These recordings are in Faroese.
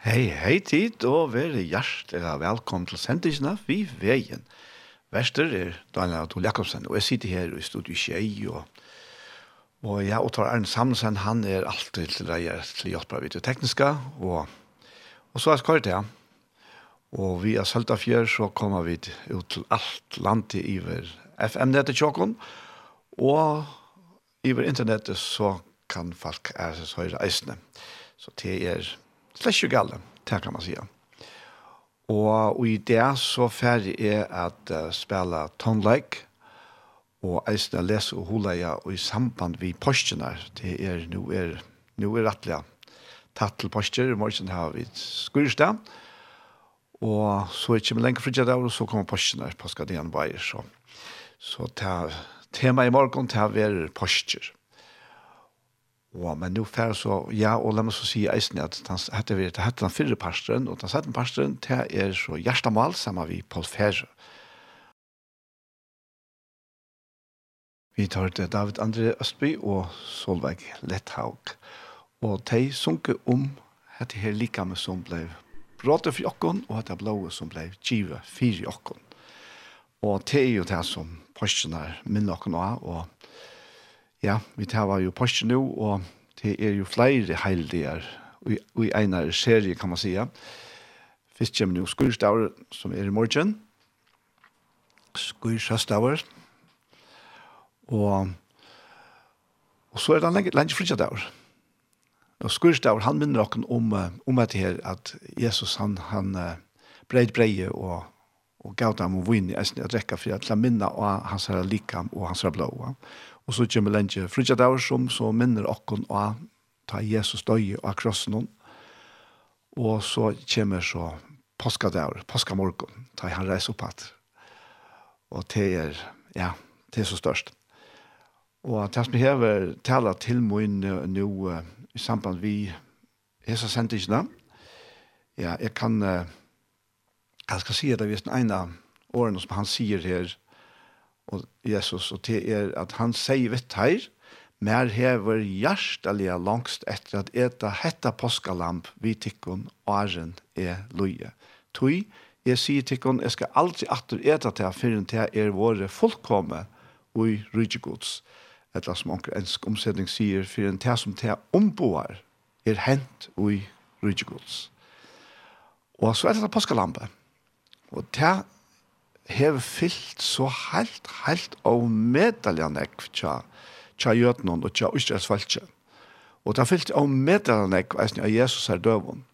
Hei, hei tid, og veri hjertelig velkommen til sendisene vi veien. Vester er Daniel Adol Jakobsen, og jeg sitter her i studiet Kjei, og, og jeg og tar Arne Samsen, han er alltid til deg til hjelp av det tekniske, og, og så er skåret jeg. Og vi er Søltafjør, så kommer vi ut til alt landet iver FM-nettet tjokken, og iver internettet så kan folk er så høyre eisene. Så det er Slett ikke gale, det kan man si. Og, og i det så ferdig er at uh, spille tonleik, og eisne lese og holeia, og i samband vi postene, det er, nå er, nå er rettelig tatt til poster, i morgen har vi skurste, og så er det ikke lenger fridja der, og så kommer postene på skadien bare, så, så ta, tema i morgen, ta være poster. Og, men nu fer så, ja, og la meg så si eisen at han hette vi, det hette den fyrre pastoren, og den sette pastoren til er så hjertemål sammen vi Paul Ferre. Vi tar til David André Østby og Solveig Letthaug. Og de sunker om hette her likamme som ble bråte for jokken, og hette blåe som ble givet fire jokken. Og det er jo det som postene minner jokken av, og Ja, vi tar jo posten nå, og det er jo flere heildiger i, i en serie, kan man säga. Først kommer jo skurstavr, som er i morgen. Skurstavr. Og, og så er det en lenge, lenge flytjadavr. Og skurstavr, han minner oss om, om at, her, at Jesus, han, han breid breie og, og gav dem å vinne i eisen å drekke for at la minne av hans herre likam og hans herre blåa. Ja. Og så kommer lenge fridja dager som så minner okken og ta Jesus døy og krossen og så kommer så påska dager, påska ta han reis opp at. Og det er, ja, det er så størst. Og det som jeg har talet til min nå i samband vi hesa sendingene, ja, jeg kan, jeg skal si at det er en av årene som han sier her, og Jesus, og det er at han sier vitt her, mer hever hjertelige langst etter at eta hetta påskalamp vi tikkun åren er loje. Tui, jeg sier tikkun, jeg skal alltid atter eta til fyren til er våre fullkomme og i rydgjegods. Etla som onker ensk omsetning sier, fyren til som til omboar er hent og i rydgjegods. Og så er det påskalampet. Og til hev fyllt så helt, helt av medaljan ekv tja, tja jötnon og tja Israels falskje. Og det fyllt av medaljan ekv eisne av Jesus her døvun.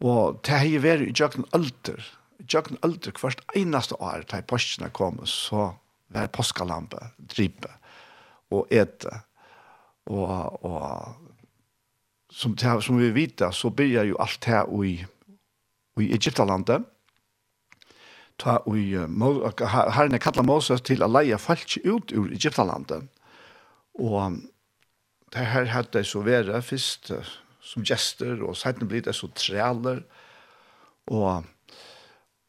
Og det hei veri i jøkken alder, jøkken alder hvert einaste år da postene kom, så var påskalampe, dripe og ete. Og, og som, som vi vet, så blir jo alt her i, i Egyptalandet, ta ui, herren er Moses til a leia folk ut ur Egyptalandet. Og det her hadde så være først som gjester, og siden blir det så trealer, og,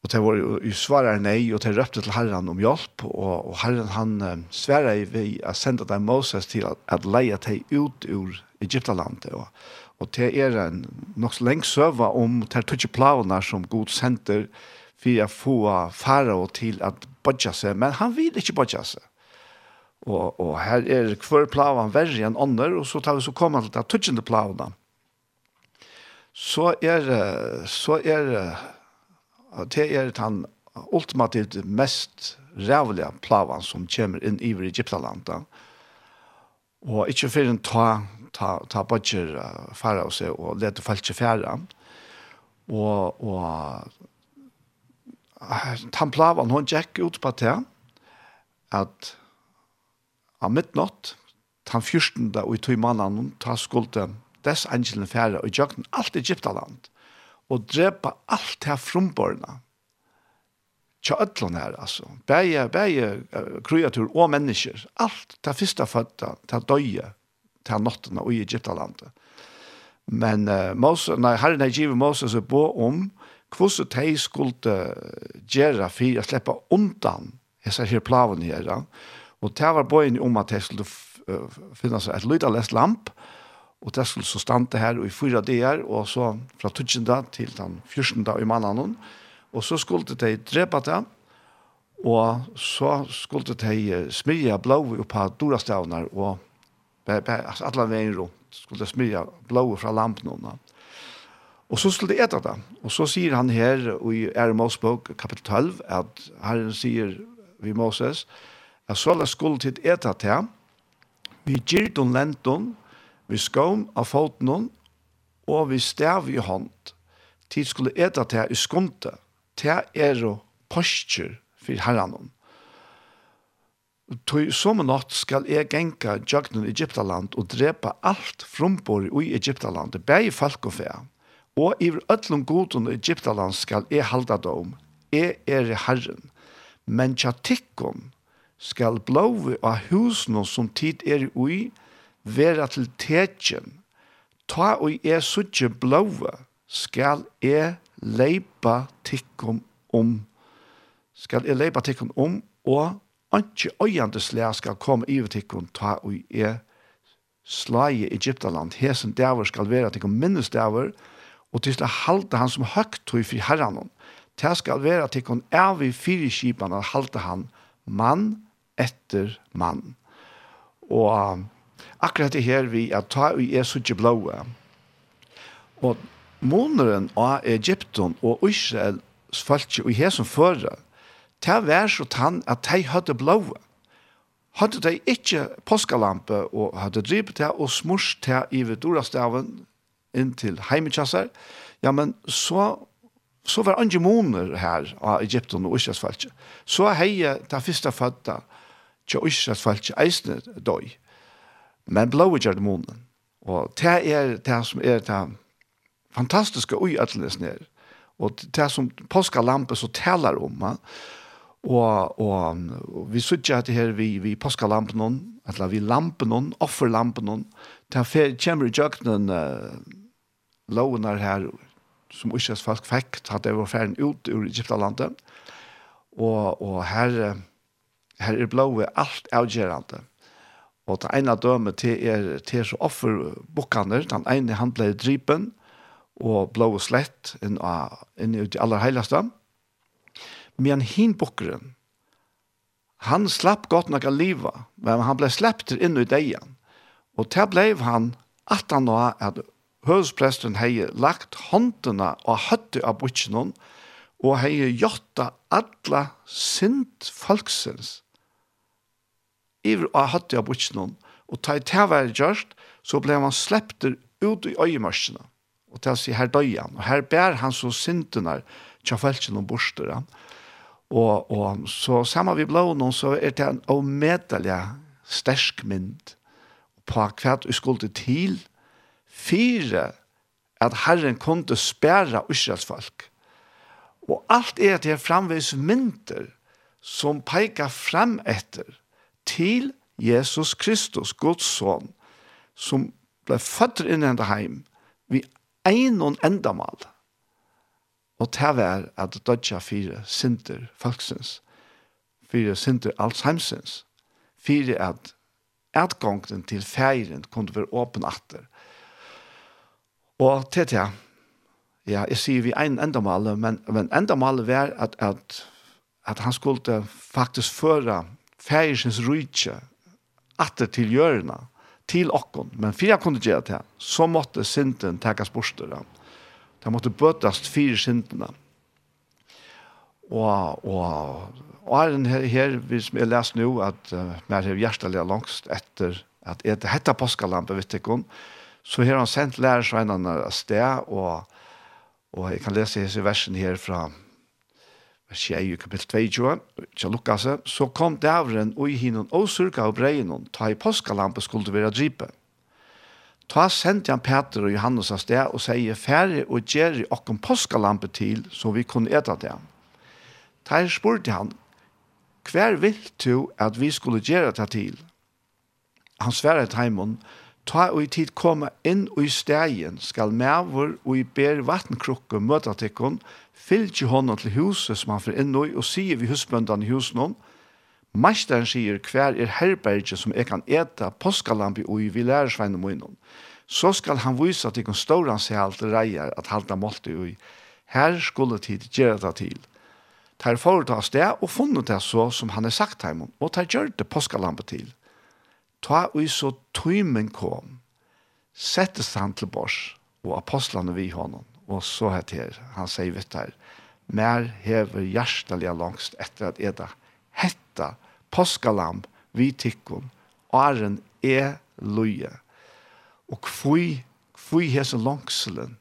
og det var jo svarer nei, og det røpte til herren om hjelp, og, og herren han sverre vi å sende deg Moses til at, at leie deg ut ur Egyptalandet, og, og det er en nok så lenge søva om de tøtje plavene som god sender til for å få farao til at bodja seg, men han vil ikke bodja seg. Og, og her er hver plavan verre enn ånder, og så tar vi så kommer til det tøtjende plavene. Så er, så er, det er den ultimativt mest rævlige plavan som kommer inn i Egyptalandet. Og ikke for en ta, ta, ta bodger farao seg og lete falske færa. Og, og Tamplavan, hon jack ut på det, at a midnatt, tan fyrstunda og i tog mannen, ta skulde dess angelen fære og jøkken alt Egyptaland, og drepa alt her frumborna, tja ötlun her, altså. Bæje, bæje kreatur og mennesker. Alt ta fyrsta fødda, ta døye, ta nottena og i Men uh, Moses, nei, herren er givet Moses er på om hvordan de skulle gjøre for å slippe undan disse her plavene her. Og det var bøyen om at de skulle finne seg et lydalest lamp, og det skulle så stande her i fyra dager, og så fra 12. til den 14. i mannen. Og så skulle de drepe det, og så skulle de smyre blå på dorastavner, og altså, alle veien rundt skulle smyre blå fra lampene. Og Og så skulle de ete det. Og så sier han her i Ære bok, kapittel 12, at Herren sier vi Moses, at så la skulle til ete det, vi gyrdon lenton, vi skån av foten og vi stav i hånd. Tid skulle ete det i skonte, til er jo postur for herren. Tøy som natt skal jeg genka jøgnen Egyptaland og drepa alt frumbor i Egyptaland, bæg folk og fea. Og i ötlun godun i Egyptaland skal e halda dom, e er herren, men tja tikkun skal blåve av husno som tid er ui, vera til tetjen, ta og e suttje blåve, skal e leipa tikkum om, skal e leipa tikkum om, og anki øyande slæ skal komme i tikkun ta og e i Egyptaland, hesen dæver skal vera tikkun minnes daver, og til å halte han som høgt tog for herren. Det skal være til kon er vi fire skipene og halte han mann etter mann. Og akkurat det her vi er ta i Jesu blåa. Og måneren av Egypten og Israel falskje her som fører, det var så tann at de hadde blåa. Hadde de ikke påskalampe og hadde drivt det og smurs det i ved inn til heimekjasser, ja, men så så var andre måneder her av Egypten og Israels falske. Så heie ta første fatta til Israels falske eisne døy. Men blå gjør det måneden. Og det er det som er det fantastiske ui atlenes nere. Og det som påskalampe så taler om. Ja. Og, og, og vi sitter at det her vi, vi påskalampen, eller vi lampen, noen, offer lampen noen, til her kommer i jøkkenen uh, lovnar her som Israels folk fikk, at det var ferdig ut ur Egyptalandet. Og, og her, her er blået alt avgjørende. Og det ene dømet til er, til er så offerbukkene, den ene han ble dripen, og blået slett inn, inn i det aller heiligste. Men hin bukkeren, han slapp godt nok av livet, men han ble slept inn i degen. Og til ble han at han nå at høvdspresten hei lagt håndene og høtte av butjen og hei gjøtta alla sint folksens i å høtte av butjen og ta i tævære gjørst så ble man slepter ut i øyemørsene og til å si her døy han og her bær han så sintene til felsen og borster han og, og så sammen vi blå noen så er det en omedelig stersk mynd på hva vi skulle til fire at Herren kunde spære Israels folk. Og alt er til det framvis mynter som peikar fram etter til Jesus Kristus, Guds son, som ble født inn i enda heim vi ein og endamal. Og det var at dødja fire sinter folksens, fire sinter alzheimsens, fire at atgången til feiren kunne være åpen atter, Og til det, ja, jeg sier vi en endamal, men, men endamal var at, at, at han skulle faktisk føre færisens rydtje atter til hjørna, til okkon. Men fyrir jeg kunne gjøre det, så måtte synden tekas bostere. Det måtte bøtast fire syndene. Og, og, og er den her, her hvis jeg leser nå, at uh, mer er hjertelig langst etter at etter hette påskalampe, vet ikke om, Så har han sendt lærersveinene av sted, og, og jeg kan lese disse versene her fra vers 1, kapittel 22, ikke lukka. Så kom dævren og i hinnen og surka og breien, ta i påskalampe skulle være dripet. Ta sendte han Peter og Johannes av sted og sier, færre og gjør i okken påskalampe til, så vi kunne eta det. Teir spurte han, hver vil du at vi skulle gjøre det til? Han sverre til heimen, Ta og i tid komme inn og i stegen skal mævor og i ber vattenkrukke møte tikkun, fylgje hånden til huset som han får inn og, og sier vi husbøndene i huset noen, Mesteren sier hver er herberget som jeg kan ete påskalampi og i vi lærersveinen munnen. Så skal han vise at ikon ståran seg alt reier at halda målte i. Her skulle tid gjøre det til. Ter foretas det og funnet det så som han har sagt heimen, og ter gjør det påskalampet til ta ui så tøymen kom, settes han til bors, og apostlene vi honom, og så heter han sier vitt her, mer hever hjertelig langst etter at eda hetta påskalam vi tikkum, åren er løye. Og kvui, kvui hese langselen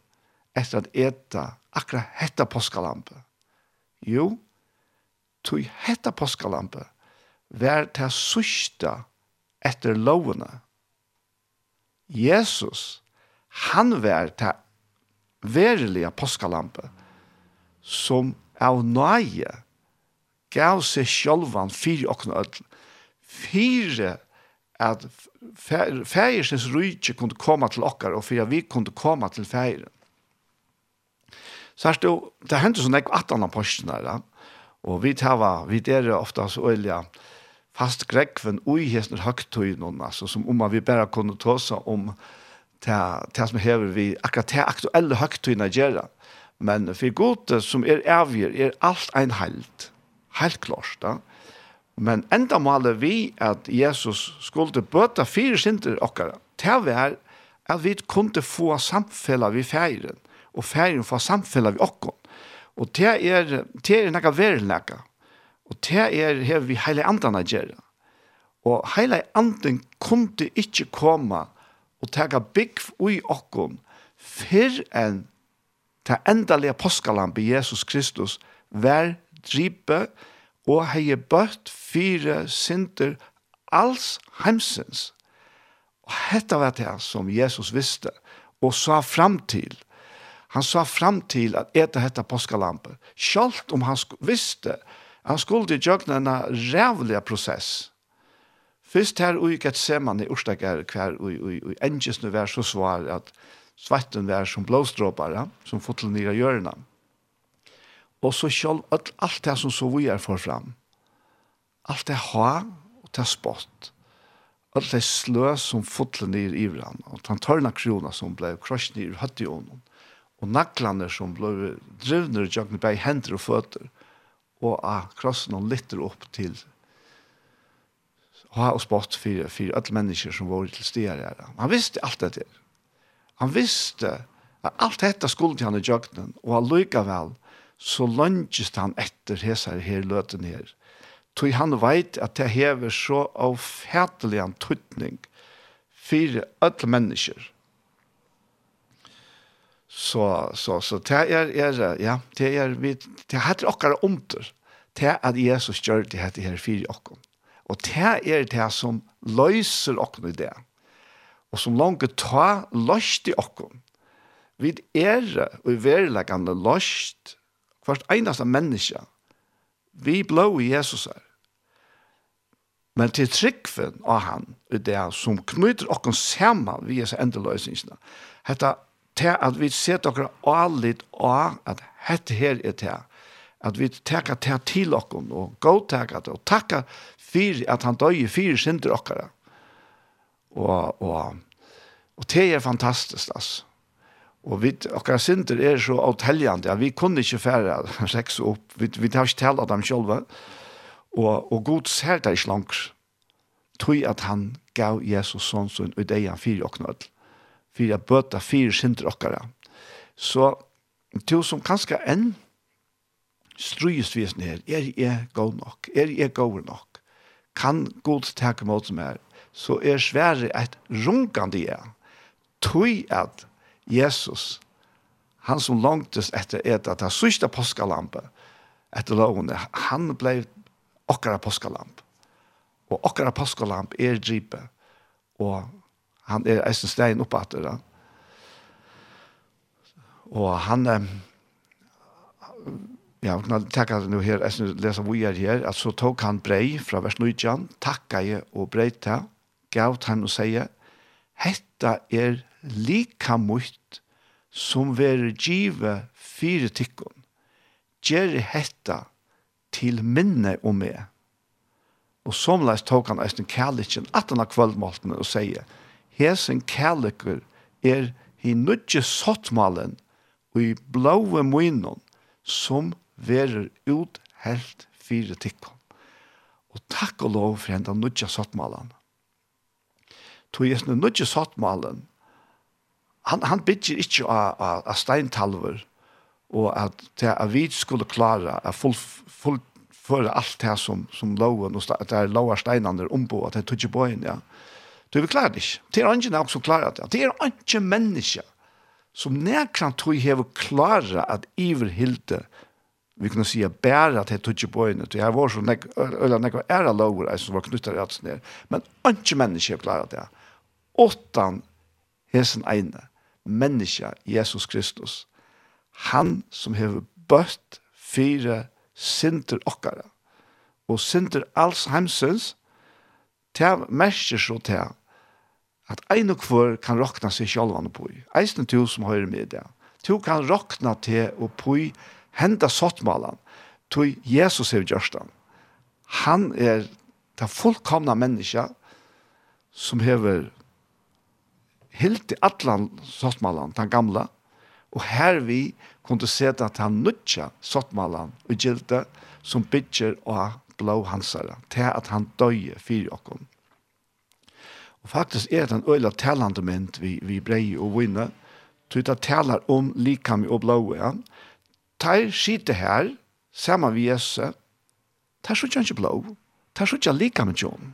etter at eda akkurat hetta påskalampe. Jo, tog hetta påskalampe, vær til sørste etter lovene. Jesus, han vær til verilige påskalampe som av nøye gav seg sjølvan fire åkne ødel. Fire at feiersens rydtje kunne komme til okkar og fire vi kunne komme til feiren. Så er det, det hendte sånn jeg at han og vi tar, vi der ofte så øyelig, fast grekven ui hesner högtøynon, altså, som om vi bare kunne tåsa om det som hever vi, akkurat det aktuelle høgtøyna gjerra. Men for god som er avgjør, er alt ein helt, helt klart, da. Men enda maler vi at Jesus skulle bøte fire synder okkara. vi er at vi kunne få samfella vi feiren, og feiren få samfella vi okkon. Og det er, det er nekka verilnekka. Og det er her vi heile andan å gjøre. Og heile andan kunne ikke komme og tega bygg ui okkon fyrr enn ta endalige påskalamp i Jesus Kristus vær dripe og heie bøtt fire synder alls heimsens. Og hetta var det som Jesus visste og sa fram til. Han sa fram til at eta hetta påskalampet. Sjalt om han visste at Han skulle gjøre en rævlig prosess. Først her ui gett seman i Ørstakar hver ui, ui, ui engesnu vær så svar at svetten vær som blåstråpare, som fotel nira hjørna. Og så sjálf alt, alt det som så vi er for fram. Alt det ha og det spott. Alt det slø som fotel nira i vran. Og den tørna krona som ble krosj kross i høtt i ånden. Og naklane som ble drivner i jökne bei hender og føtter og av krossen og lytter opp til ha og spott for, for alle mennesker som var til stier her. Han visste alt dette. Han visste at alt dette skulle til han i jøkkenen, og allikevel så lønges han etter hese her løten her. Tog han veit at det hever så avfætelig en tøtning for alle mennesker Så, så, så det er, er ja, det er, vi, det heter okkar omter, det at Jesus gjør det heter her fire okkar. Og det er det som løser okkar i det, og som langt ta løst i okkar. Vi er og i verilegande løst hvert eneste menneske, vi blå i Jesus her. Men til tryggven av han, det som knyter okkar sammen vi er endeløsningene, heter til at vi ser dere allit av at dette her er til at vi takker til til dere og godtakker det og takker for at han døg i fire synder dere og, og, og det er fantastisk altså. Og vi, okkar synder er så avteljande, ja, vi kunne ikke fære seks opp, vi, vi tar ikke tale dem sjølve, og, og god ser det ikke langt, tog at han gav Jesus sånn som i det han fyrer og for å bøte fire synder okkara. Så til som kanskje enn strøyesvisen her, er jeg god nok? Er jeg god nok? Kan god takke mot som er? Så er svære et runkende jeg. Tøy at Jesus, han som langtes etter et at det sørste påskalampe, etter lovene, han ble okkara påskalamp. Og okkara påskalamp er dripe. Og Han er eisen stein oppe etter det. Og han, ja, nå kan takke nå her, eisen leser vi er her, at så tok han brei fra vers 9, takka jeg og brei til, gav han og sier, hetta er lika mot som vere give fire tikkun. Gjer hetta til minne om meg. Og somleis tok han eisen kærlikken at han har kvöldmåltene og sier, hesen kærlekur er hi nudje sottmalen og i blåve munnen som verur uthelt fire tikkum. Og takk og lov for hendan nudja sottmalen. Tog jesne nudja sottmalen, han, han bygger ikkje av, av, av steintalver og at, at vi skulle klara å full, full, alt det som, som loven, og det er lover steinene ombå, at det tog ikke på inn, ja. Du vil klare det ikke. Det er ikke nok som klarar det. Det er ikke mennesker som nekrant tog hever klare at iverhilde vi kunne si at bæra til tutsi på til Det var vår som øyla nek var æra lover, som var knyttet rett ned, men ikke mennesker klara det. Åttan hesen eine, menneske, Jesus Kristus, han som hever bøtt fire sinter okkara, og sinter alls heimsens, til merker så til at ein og kvar kan rokna seg sjálvan på. Eisen tu som høyrer med det. Tu kan rokna til og på henda sottmalan. Tu Jesus hevur gjørstan. Han er det fullkomna menneska som hever helt i allan sottmalan, den gamla, og her vi kunne se at han nutja sottmalan og gilte som bygger og blå hansara, til at han døye fyrir okkum Og faktisk er det en øyla talande mynd vi, vi brei og vinner, til det talar om likami og blåa. Ja. Tar skite her, saman vi jesse, tar så ikke blå, tar så ikke likam og jom.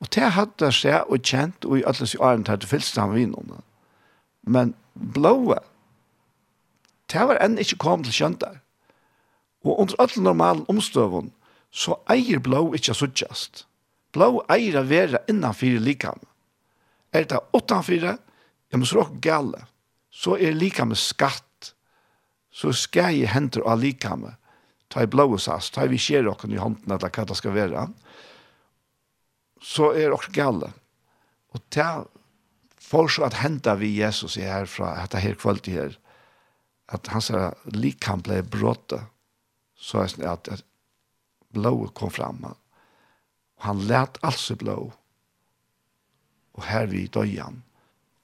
Og det hadde seg og kjent, og i alle sin åren tar fylst sammen vinnene. Men blåa, det var enn ikke kom til kjent der. Og under alle normale omstøvene, så eier blå ikke suttjast. Blå eier å være innanfyr likami er det utenfor, jeg må slå gale, så er likame skatt, så skal jeg hente av likame, ta i blåsast, ta i vi skjer okken i hånden, eller hva det skal være, så er det gale. Og ta for så at henta vi Jesus i herfra, at det her kvalitet her, at sa likam ble bråttet, så er det at blået kom fram, og han let altså blået, og her vi døyan,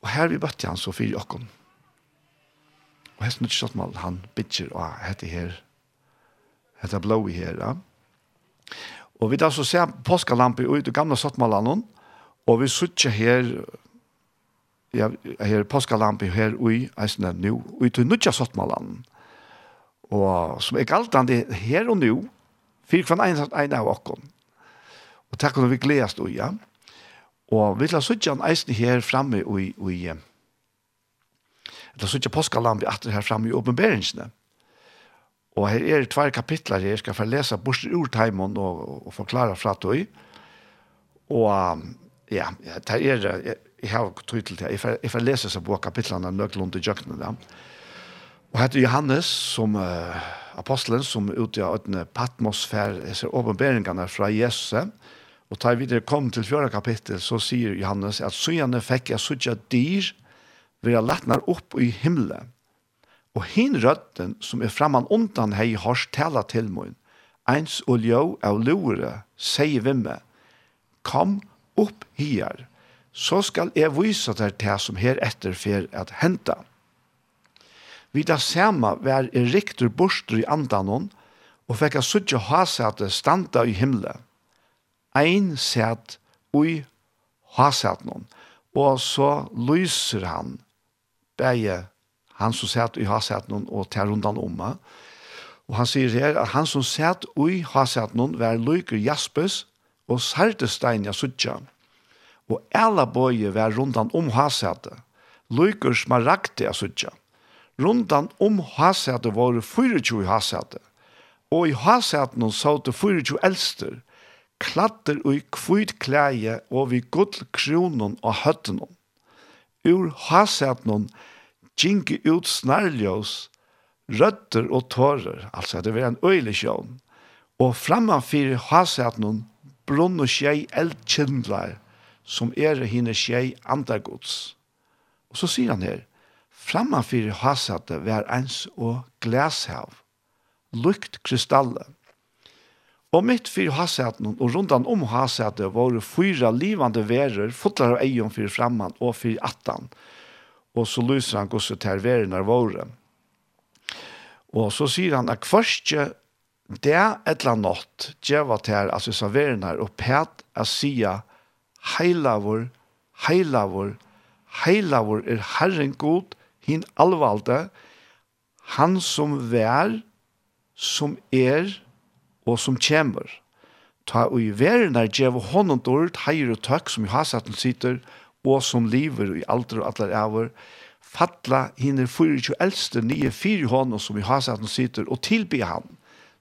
og her vi bøtte han så fyrir okkon. Og hesten ikke sånn mal han bitcher og hette her, hette blå i her, ja. Og vi da så ser påskalampi ut i gamla sottmalene, og vi suttje her, ja, her påskalampi her ui, eisne nu, ui til nutja sottmalene. Og som er galtande her og nu, fyrir kvann ein, ein av okkon. Og takk om vi gledast ui, ja. Ja Og vi la suttja han eisen her framme i, i la suttja påskalambi atter her framme i åpenberingsene. Og her er tvær kapitler her, jeg skal få lese bort ur teimen og, og forklare fra tog. Og ja, det er, jeg, jeg har tog til det, jeg får lese seg på kapitlene av nøklund i jøkkene da. Og heter Johannes, som uh, apostelen, som utgjør øyne Patmos fær, ser åpenberingene fra Jesus, Og tar vi det kom til fjøra kapittel, så sier Johannes at «Søgjane fikk jeg suttja dyr, vi har latnar opp i himmelen. Og hin røtten som er framan undan hei hars tala til mun, eins og ljå av lore, sier vi med, kom opp hier, så skal jeg vise deg til som her etter fer at henta. Vi da sema vær er riktur borster i andanon, og fikk jeg suttja hasete standa i himmelen ein sæt ui hasat noen. Og så lyser han bæje han som sæt ui hasat noen og tar rundan omma. Og han sier her at han som sæt ui hasat noen var lyker jaspes og sartestein ja suttja. Og alla bøye var rundan om hasatet. Lyker smaragde ja suttja. Rundan om hasatet var 24 hasatet. Og i hasatet noen sa til 24 elster klatter i kvitt klæje og vi gull kronon og høttenon. Ur hasetnon gingi ut snarljós, røtter og tårer, altså det var en øylig sjån, og frammanfyrir hasetnon brunn og skjei eldkindlar, som er hine skjei andagods. Og så sier han her, frammanfyrir hasetnon var ens og glashav, lukt kristaller, Og mitt fyrir haseten og rundan om haseten var fyra livande verer, fotlar av eion fyrir framman og fyrir attan. Og så lyser han gosset til verene våre. Og så sier han at kvarskje det etla nått djeva til altså serverene og pet a sia heilavur, heilavur, heilavur er Herren god, hin alvalde, han som vær, som er, og som kjemur. Ta og i verden er djev hånden dårlig, heier og tøkk som i hasaten sitter, og som lever i alder og alder avur, fatla hinner 24 eldste nye fire hånden som i hasaten sitter, og tilby han,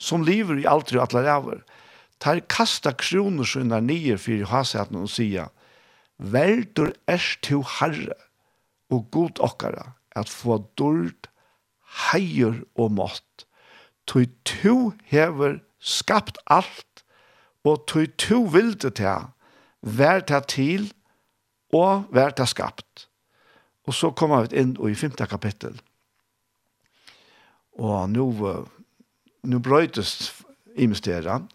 som lever i alder og alder avur, Tar kasta kroner sina nye fire hasaten og sier, Veldur erst to herre og god okkara at få dårlig heier og mått. Tøy to hever skapt alt, og tog to vilde til, vær til til, og vær til skapt. Og så kommer vi inn i femte kapittel. Og nå, nå brøytes imesteren.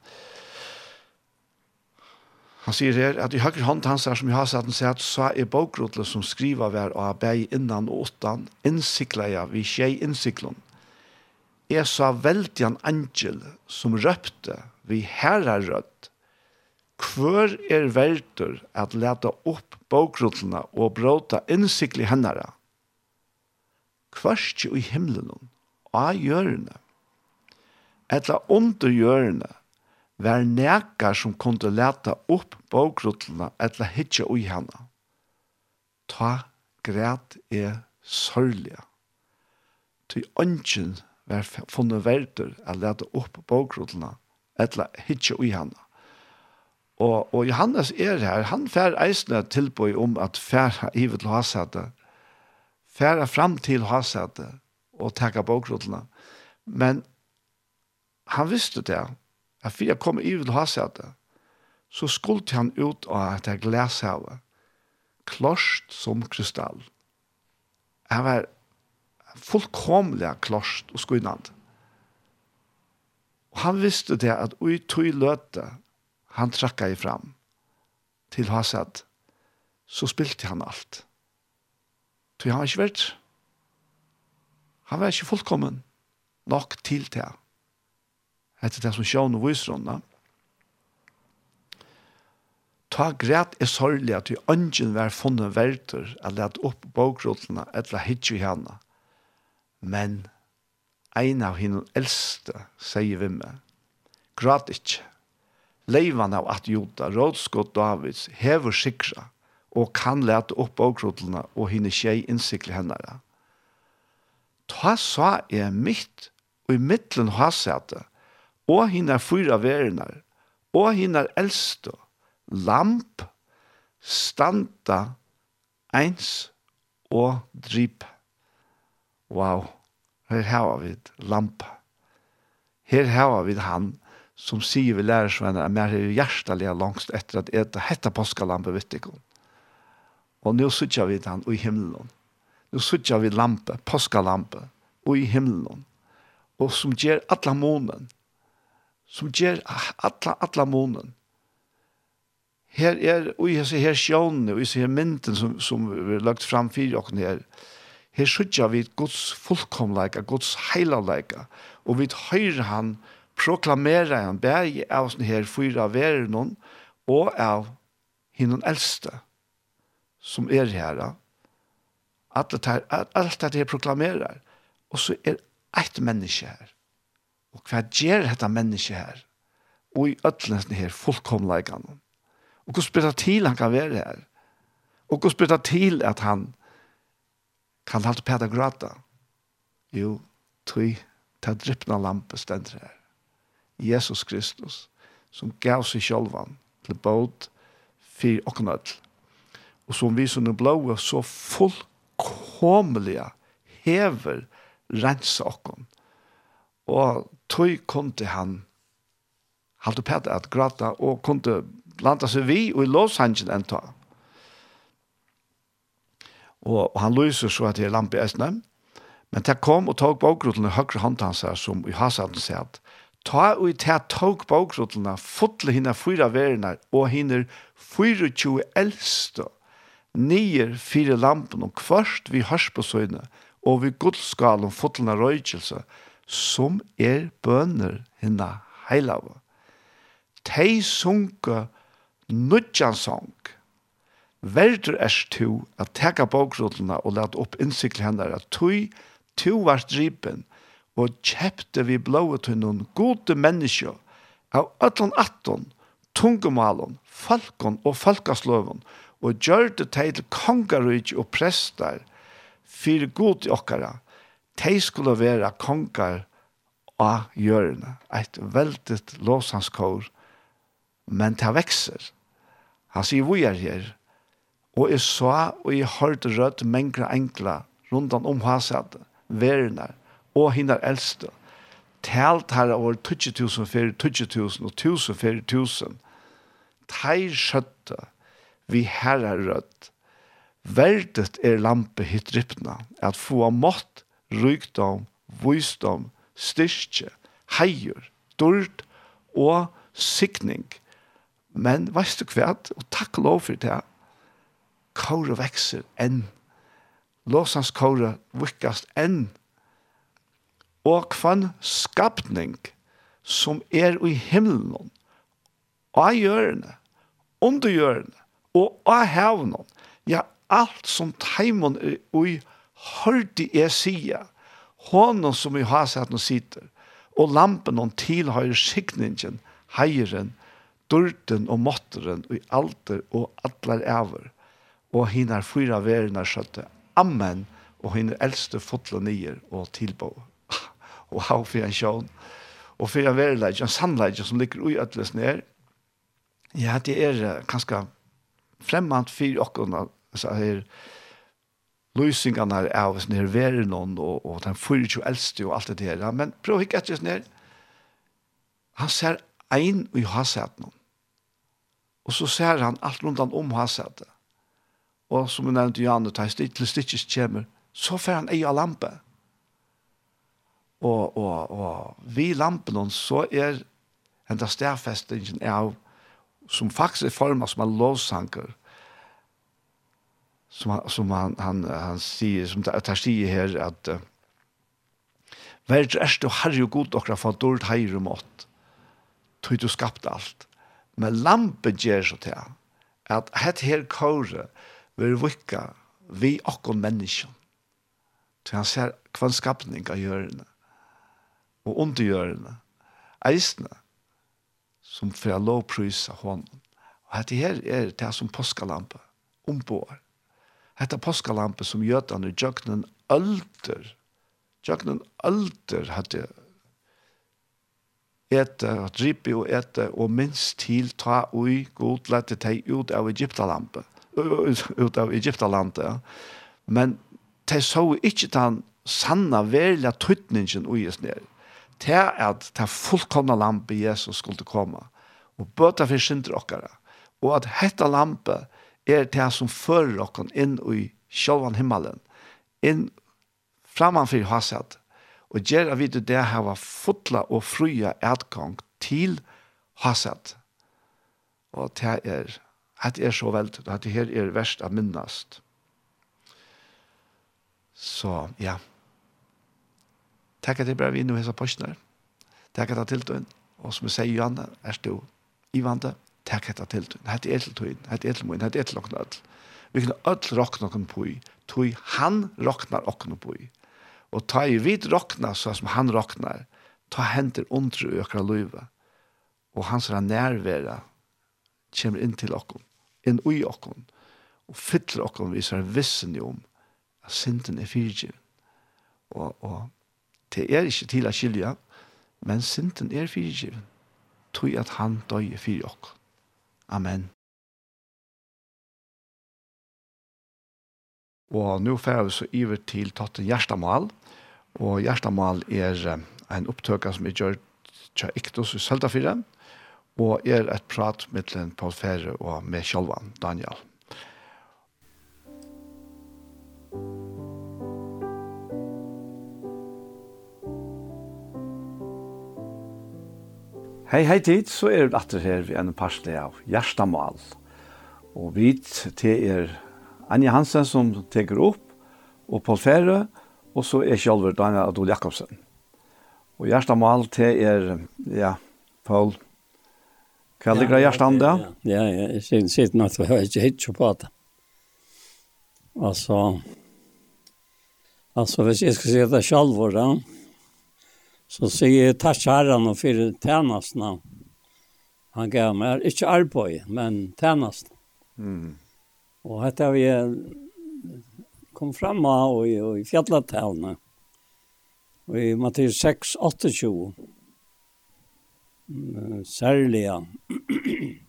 Han sier her at i høyre hånd hans her som jeg har satt, han sier at så er bokrotle som skriver hver av arbeid innan og åttan, innsikla jeg, vi skje innsiklon. Jeg sa veldig en angel som røpte vi herre rødt. Hvor er verter at leta opp bokrullene og bråta innsiklig hennere? Kvarst i himmelen av hjørne. Etla under hjørne var nekar som kunde leta opp bokrullene etla hitje i henne. Ta græt er sørlige. Til ønsken var funnet verter at lete opp bokrullene, etla hitje i henne. Og, og Johannes er her, han fær eisne tilbøy om at færa ivet til hasete, færa fram til hasete og takka bokrullene. Men han visste det, at for jeg kom ivet til hasete, så skulle han ut av at jeg glashavet, klost som kristall. Han var fullkomlig klost og skynande. Og han visste det at ui tog løte han trackade fram till hasad så spilte han allt. Tog han var ikke vært Han var ikke fullkommen nok til det. etter det som sjån og viser visrunda. Ta grät är at till ønsken var funnet verter att opp upp etter hitt hitje henne Men ein av hinn eldste sier vi meg, grat ikkje. Leivan av at Jota, rådskott Davids, hever sikra, og kan lete opp avkrotlene og henne tjei innsikle hennere. Ta sa er mitt, og i mittlen hasete, og henne fyra verenar, og henne eldste, lamp, standa, eins og drip. Wow. Her hava vi lampa. Her hava vi han som sier vi lærersvenner at mer er hjertelig langst etter at eta hetta påskalampe vittikken. Og nå sitter vi han i himmelen. Nå sitter vi lampe, påskalampe, i himmelen. Og som gjør alle månen. Som gjør alle, alle månen. Her er, og jeg ser her sjånene, og jeg ser mynden som, som vi har lagt fram for dere her, Her sykja vi Guds fullkomleika, Guds heilaleika, og vi høyre han, proklamera han, bæg av sånne her fyra verden, og av hinnon eldste, som er her, alt det her, alt det her proklamerar, og så er eit menneske her. Og hva gjør dette menneske her? Og i ødlensene her, fullkomleikene. Og hva blir til han kan være her? Og hva blir til at han, Kan halte Peter gråta? Jo, tui, ta drypna lampe stendr her. Jesus Kristus, som gav seg sjálvan til båt fyrir oknødl, og som vi som er blåa så fullkomlige hever rensa okkon. Og tui kunde han halte pæta at gråta og kunde blanda seg vi og i låshangen enn ta og, og han lyser så at det er lampe i Men det kom og tog bogrotene høyre hånd hans her, som i Hasaden sier at ta og i det tog bogrotene fotle henne fyra verene og henne 24 eldste nier fire lampen og kvart vi hørs på søgne og vi godskalen fotlene røykelse som er bøner hinna heilave. Tei sunke nudjansong verdur er tu at teka bókrotluna og lat opp innsikkel hennar at tui, tu var dripen og kjepte vi blået til noen gode mennesker av ötlan atton, tungumalen, falkon og falkasløven og gjør det til kongarujt og prestar fyrir god i okkara. De skulle være kongar av hjørne. Et veldig låsanskår, men det vekser. Han sier vi er her, Og jeg så, og jeg hørte rødt mengre enkla rundt om haset, verene og henne eldste. Telt her over 20.000 for 20.000 og 1000 for 1000. Teir skjøtte vi herre rødt. Verdet er lampe hitt rypna, at få av mått, rykdom, vysdom, styrke, heier, dørt og sikning. Men veist du hva? Og takk lov for det kåre vekser enn. Låsans kåre vikkast enn. Og kvann skapning som er i himmelen, av hjørne, under hjørne, og av hevnen. Ja, alt som teimon er i hørte jeg sige, hånden som i hasetten sitter, og lampen hon tilhøyer sikningen, heieren, dørten og måtteren, og i alter og atler æver og hinar fyra verna skjøtte. Amen, og hinar eldste fotle nyer og tilbå. og ha for en sjån, og for en verleidje, en sannleidje som ligger ui ødeles ned, ja, det er kanskje fremmant for åkken, så her, løsningene er av oss nere være og, og den fyrer jo eldste og alt det der, men prøv ikke etter oss ned. Han ser ein og har sett noen. Og så ser han alt rundt han om har sett det og som vi nevnte Janne, ta til stikkes kommer, så får han ei av lampe. Og, og, og vi lampen, så er en av stedfestingen av, som faktisk er formet som en lovsanker, som, som han, han, han sier, som det er sier her, at uh, «Verd er du herre og god okra for dårlig heir og mått, tog du skapt alt, men lampen gjør så til at het her kåret, vi er vikka vi okkur menneskjon. Så han ser kvannskapning av hjørne og undergjørende eisene som fra lovprysa hånden. Og dette her er det som påskalampe ombår. Dette påskalampe som gjøtene jøknen alter. Jøknen alter hadde ete, drippe og ete, og minst til ta ui god lette teg ut av Egyptalampe ut av Egyptalandet. Men de så ikke den sanna verlige tøytningen og oss ned. Det er at det fullkomna lampe Jesus skulle komme. Og bøta for synder okkara. Og at hetta lampe er det som fører okkon inn i sjølvan himmelen. Inn framanfyr hasat. Og gjør at vi til det hava fotla og fruja adgang til haset Og det er at det er så veldig, at det her er verst av minnast. Så, ja. Takk at jeg bare vinner hese hesa postene. Takk at jeg til tøyen. Og som jeg sier, Johanne, er du vante. takk at jeg til tøyen. Hette er til tøyen, hette er til tøyen, hette er til tøyen. Vi kan ødel råkne noen på i. Tøy han råkner noen på i. Og ta i vidt råkne, så som han råkner, ta henter ondre i økra løyve. Og hans nærvære, kommer inn til okken, inn ui okken, og fyller okken viser vissen jo om at synden er fyrtjen. Og, og det er ikke til å skilje, men synden er fyrtjen. Tøy at han døy er fyrir okken. Amen. Og nå får vi så iver til tatt hjertemål, Og hjertemål er en opptøkere som er gjort til Iktos i Søltafyrre. Og og er et prat mellom Paul Ferre og med Kjolvan, Daniel. Hei, hei tid, så er vi atter her ved en parsle av Gjerstamal. Og vi til er Anja Hansen som teker opp, og Paul Ferre, og så er Kjolver Daniel Adol Jakobsen. Og Gjerstamal til er, ja, Paul Ferre, Hva ligger det hjertet det? Ja, jeg synes siden at jeg ikke hittet på det. Altså, altså hvis jeg skal si det selv, da, så sier jeg takk herren og for tjenestene. Han gav meg ikke arbeid, men tjenestene. Mm. Og dette har vi kom fram av og, og i fjallatavne. Og i Matteus 6, 28 særlige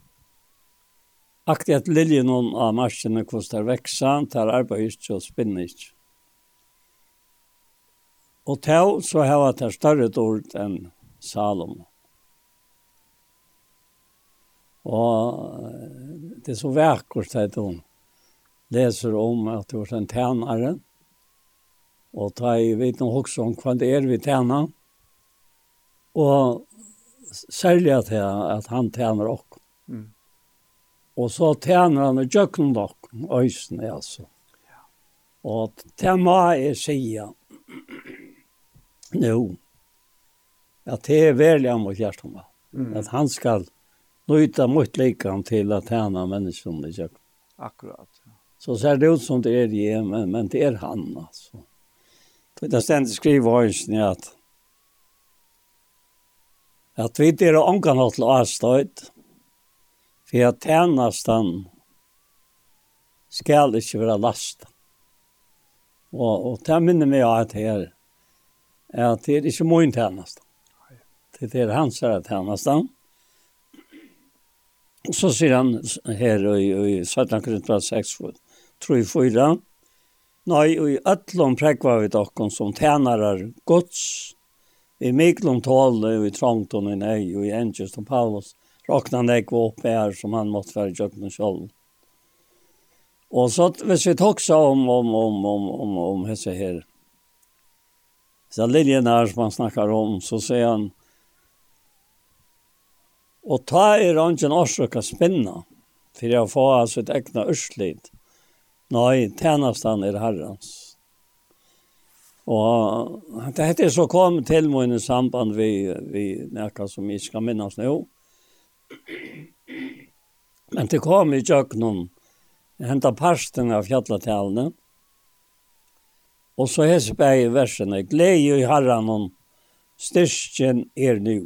Akti at liljen hon av marsjene kostar veksa, tar arbeid ikke og spinner ikke. Og til så har jeg tar større ord enn Salom. Og det er så vekkert at hun leser om at det var en tænare. Og ta i vet noe også om hva det er vi tæna. Og særlig at, at han tjener oss. Mm. Og så tjener han og gjør gjøkken oss, øysene, altså. Ja. Og det må jeg sige nå, at det er veldig om å gjøre meg. Mm. At han skal nøyta mot likene til at tjene menneskene i gjøkken. Akkurat, ja. Så ser det ut som det er det, men, men det er han, altså. Det er stendig skrivet øysene at at vi er ångan til avstøyt, for at tjennesten skal ikke være last. Og, og det minner meg at her, at det er ikke min tjennesten. Det er hans her tjennesten. Og så sier han her i, i 17 Korinther 6, 3-4, Nei, og i ætlom prekva vi dokken som tænarar gods, i Miklon tålde og i Trångton i Nei og i Engels og Paulus råkna han ikke upp her som han måste vara i Jöknen själv. Och så hvis vi också om, om, om, om, om, om hese her Så liljen her som han snackar om så säger han Och ta er angen orsaka spinna för jeg får alltså ett egna örslid. Nej, tjenestan är herrans. Og det hette så kom til min i samband vi, vi nærka som vi skal minnes nå. Men det kom i kjøkkenen, hentet parsten av fjalletalene, og så hese bæg i versene, glede i herren om styrsten er nå.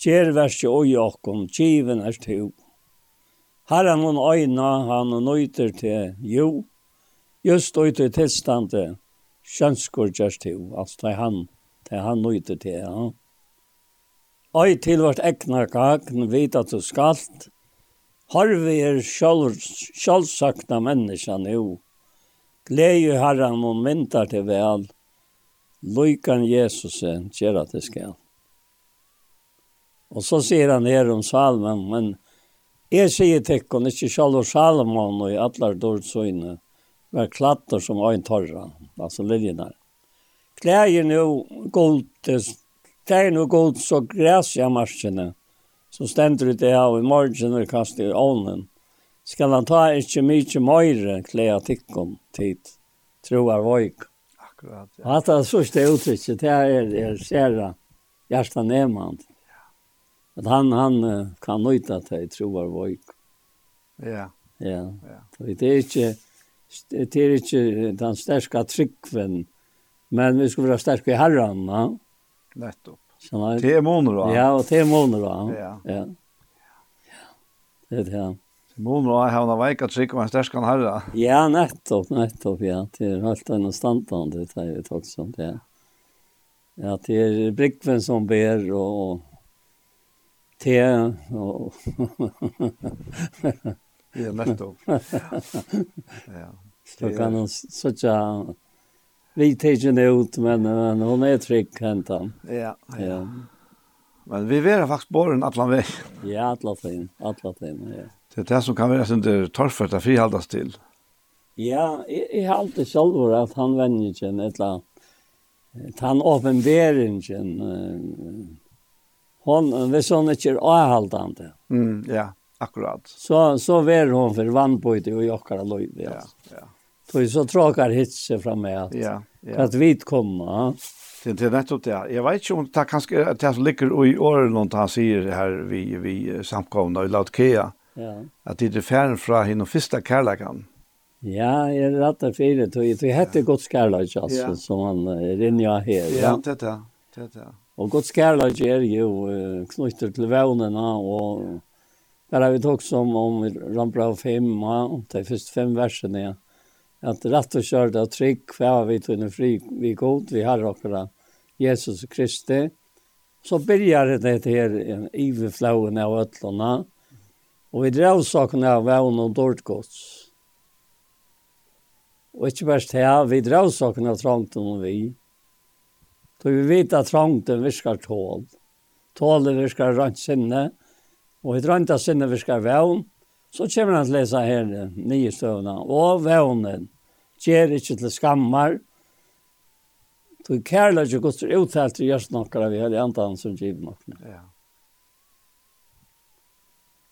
Kjer verset og jokken, kjiven er to. Herren om øyne, han nøyter til jo, just øyter tilstandet, kjønskår gjørs til, altså det er han, det er han nøyte til, ja. Øy til vårt egna kakn vet at du skalt, har vi er sjølvsakna menneska nu, glede herran og myntar til vel, Løykan Jesus gjør at det skal. Og så sier han her om salmen, men jeg sier til henne, ikke selv Salomon og i alle dårdsøyne, var klatter som var en torra, altså liljene. Klær nu gult, klær nu gult så græs i marskene, så stender det av i morgen og kastet i ovnen. Skal han ta ikke mye møyre klær tikkum tid, troar voik. Akkurat, ja. Hatt det sørste uttrykket, det er, er særa hjertan nemand. At han, han kan nøyta til troar voik. Ja. Ja, ja. det er ikke det är inte den starka tryckven men vi ska vara starka i herren. va? Nettopp. Sånn, det är månader ja. Ja, og det är månader ja. Ja. ja. Det är det, månader har er måneder, ja, han har veiket trygg en sterske herre. Ja, nettopp, nettopp, ja. Det er helt en standard, det er jo takk sånt, ja. Ja, det er brikven som ber, og te, og... Ja, nettopp. ja. Så kan han sånn vi tar det ut, men, men hon är trygg hentan. Ja, ja. ja. Men vi vet faktisk bara en atlan väg. Ja, atlan väg. Atlan väg, ja. Det er det som kan være sin där torfet att frihaldas til. Ja, jeg har alltid själv at han vänjer sig en etla. Han åpenberer sig en. Hon, hvis hon ikke er avhaldande. Mm, ja. Akkurat. Så så ver hon för vannbojte och jockar och Ja, Ja, ja. Så så tråkar hitse fram med att. Ja, ja. Att vit komma. Det det nettopp det. Jag vet inte om det kanske det som ligger i åren någon han säger här vi vi samkomna i Lautkea. Ja. Att det är färn från hin och första kärlekan. Ja, jag är rätt att det. tog. Det hette gott kärlek alltså ja. som han rinja här. Ja, det det. Det det. Och gott skärlage är ju knyttet till vävnarna och Her har vi tog som om Rambra 5, de første fem versene, ja. At rett og kjørt og trygg, hva vi tog en fri, vi god, vi har akkurat Jesus Kristi. Så begynner det her i iverflauen av øtlene, og vi drev sakene av vevn og dårdgods. Og ikke bare her, vi drev sakene av trangten og vi. Så vi vet at trangten virker tål. Tålet virker rønt sinne, og og vi drømte sinne vi skal vevn, så kommer han til å lese her nye støvna. Og vevnen gjør ikke til skammer, Du kærlighet og gods er uttalt til gjørst noen av vi hele andre som giver noen. Ja.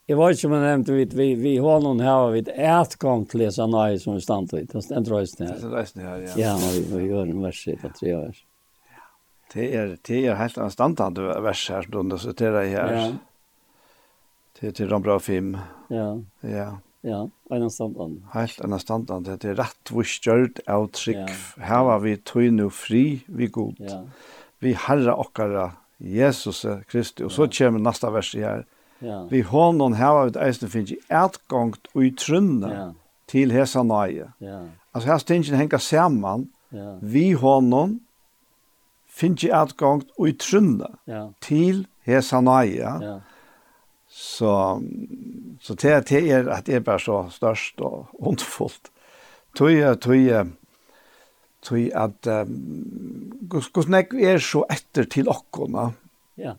Jeg vet ikke om jeg nevnte, vi, vi, vi har noen her, vi har et gang til å lese nøye som vi stand til. Det er en røysen her. Det er en røysen här, ja. Ja, vi, vi gjør en vers i tre år. Det är, det är helt anstandende vers här, då du siterer här. Ja. Det är de bra film. Ja. Ja. Ja, en standard. Helt en standard. Det är rätt vuskjörd av trygg. Ja. Här var vi tog nu fri, vi god. Ja. Vi herra okkara Jesus Kristi. Och så kommer nästa vers här. Ja. Vi honom här var vi eisen finnes i ärtgångt og i trunna ja. til hesa nøye. Ja. Alltså her stingen hänger samman. Ja. Vi honom finnes i ärtgångt og i trunna ja. til hesa nøye. Ja Så, så det, det er at det er bare så størst og ondfullt. Tøy, tøy, tøy at um, hvordan jeg er så etter til okkona. Ja.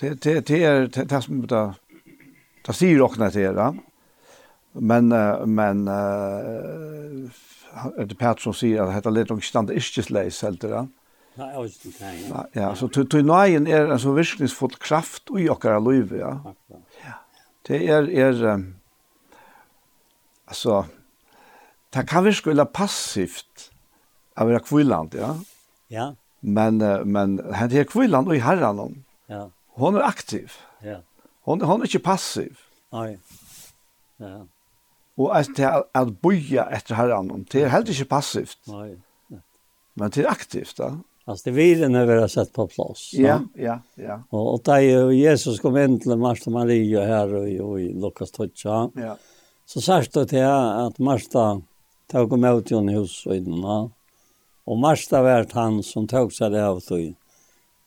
Det, det, det er det, det som det, det sier okkona til det. Men, uh, men uh, er det Pat som sier at dette litt om stand ikke sleis helt det. Ja Jeg vet ikke det. Ja, ja så tøynaien er en så virkningsfull kraft i okkara liv, ja. ja. Det er, er um, altså, det kan virke veldig passivt av å være kvilland, ja. Ja. Men, men han er kvilland og i herren, ja. hon er aktiv. Ja. Hon, hon er ikke passiv. Nei. Ja. Og at, det er at boja etter herren, det er heller ikke passivt. Nei. Men det er aktivt, ja. Fast det vill när vi har sett på plats. Ja, ja, ja. Og, Och, och där Jesus kom in till Marta Maria här och, i Lukas 12. Ja. Så särskilt det här att Marta tog med ut i en hus och innan. Och Marta var han som tog sig det av tog.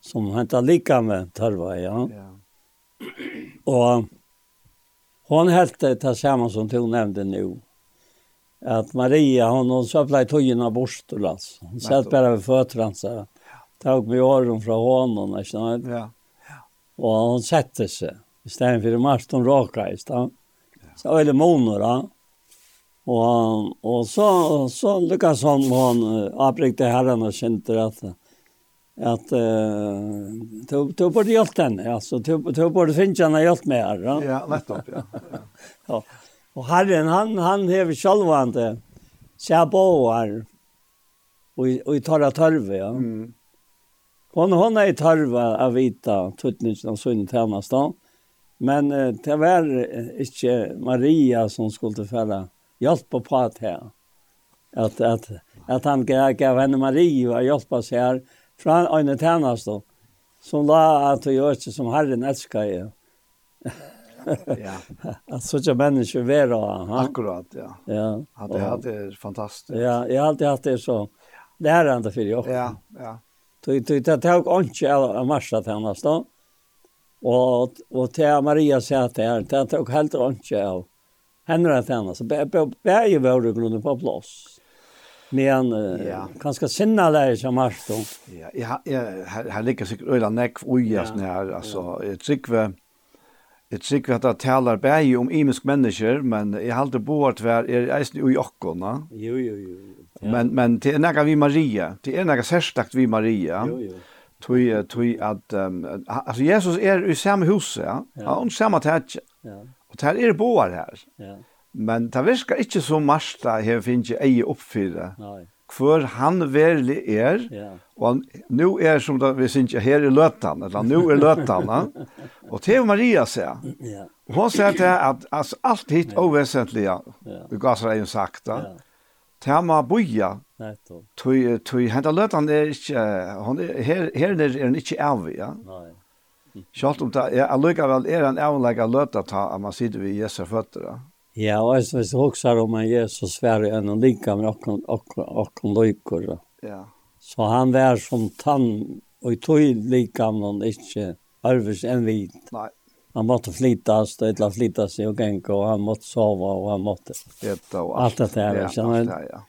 Som hämtade lika med törva, ja. ja. Och hon helt det samma som hon nämnde nu att Maria hon hon så blivit tojen av borst och lass. Hon satt bara vid så tog vi åren fra hånden, ikke sant? Ja. ja. Og han sette seg. I stedet for Martin Raka, ikke sant? Så var det moner, da. Og, og så, så lykkes han, og han avbrykte herren og kjente at at uh, du, du borde hjälpt henne, alltså du, du borde finnas henne hjälpt med här. Ja, ja nettopp, ja. ja. ja. Och herren, han, han hever självande, ser på här och, och i torra törve, ja. Mm. Hon hon är tarva av vita tutnitsen av sunn tjänastan. Men eh, det var inte Maria som skulle fälla hjälpa på att här. Att, att, att han gav henne Maria och hjälpa sig här från en tjänastan. Som la att jag inte som Herren älskar ju. ja. Att sådana människor vara. Ha? Akkurat, ja. ja. Att det hade fantastiskt. Ja, jag har alltid haft det så lärande för jag. Ja, ja. Det tok ikke av marsatjennesten. Og, og til Maria sier at det her, det tok helt ikke av henne tjennesten. Begge var det grunnen på plass. Men uh, ja. kanskje sinne lærer seg marsatjen. Ja, ja, ja, her, her ligger sikkert øyla nekv ui ja. her. Altså, jeg trykker Jeg tykker at det taler bare om imisk mennesker, men jeg halte aldri vær hver er eisen i okkona. Jo, jo, jo. Men men det är några vi Maria. Det är några särskilt vi Maria. Jo jo. Tui tui at um, alltså Jesus är i samma hus, ja. Ja, og samma tätje. Ja. Och där är det boar här. Ja. Men det viska ikke så Marsta her finnes ikke eie oppfyre. Nei. Hvor han verlig er, ja. og han, nå er som da, vi synes ikke her i løtan, eller nå er løtan, og til Maria sier, ja. og hun sier til at altså, alt hit ja. ja. vi gav seg en sagt, ja tema boja. Nej då. Tui tui henta lötan er inte hon her her er den inte av ja. Nej. Schalt om det er lucka väl är en avlägga löta ta man sitter vid Jesu føtter. Ja, og så så också om man Jesus svär en og linka med och och och lojkor. Ja. Så han var som tann og i tog likam någon inte arvs en vit. Nei han måtte flyttas, det la flytta seg og gänka og han måtte sova og han måtte... äta og allt, allt det här. Ja, allt det här, ja.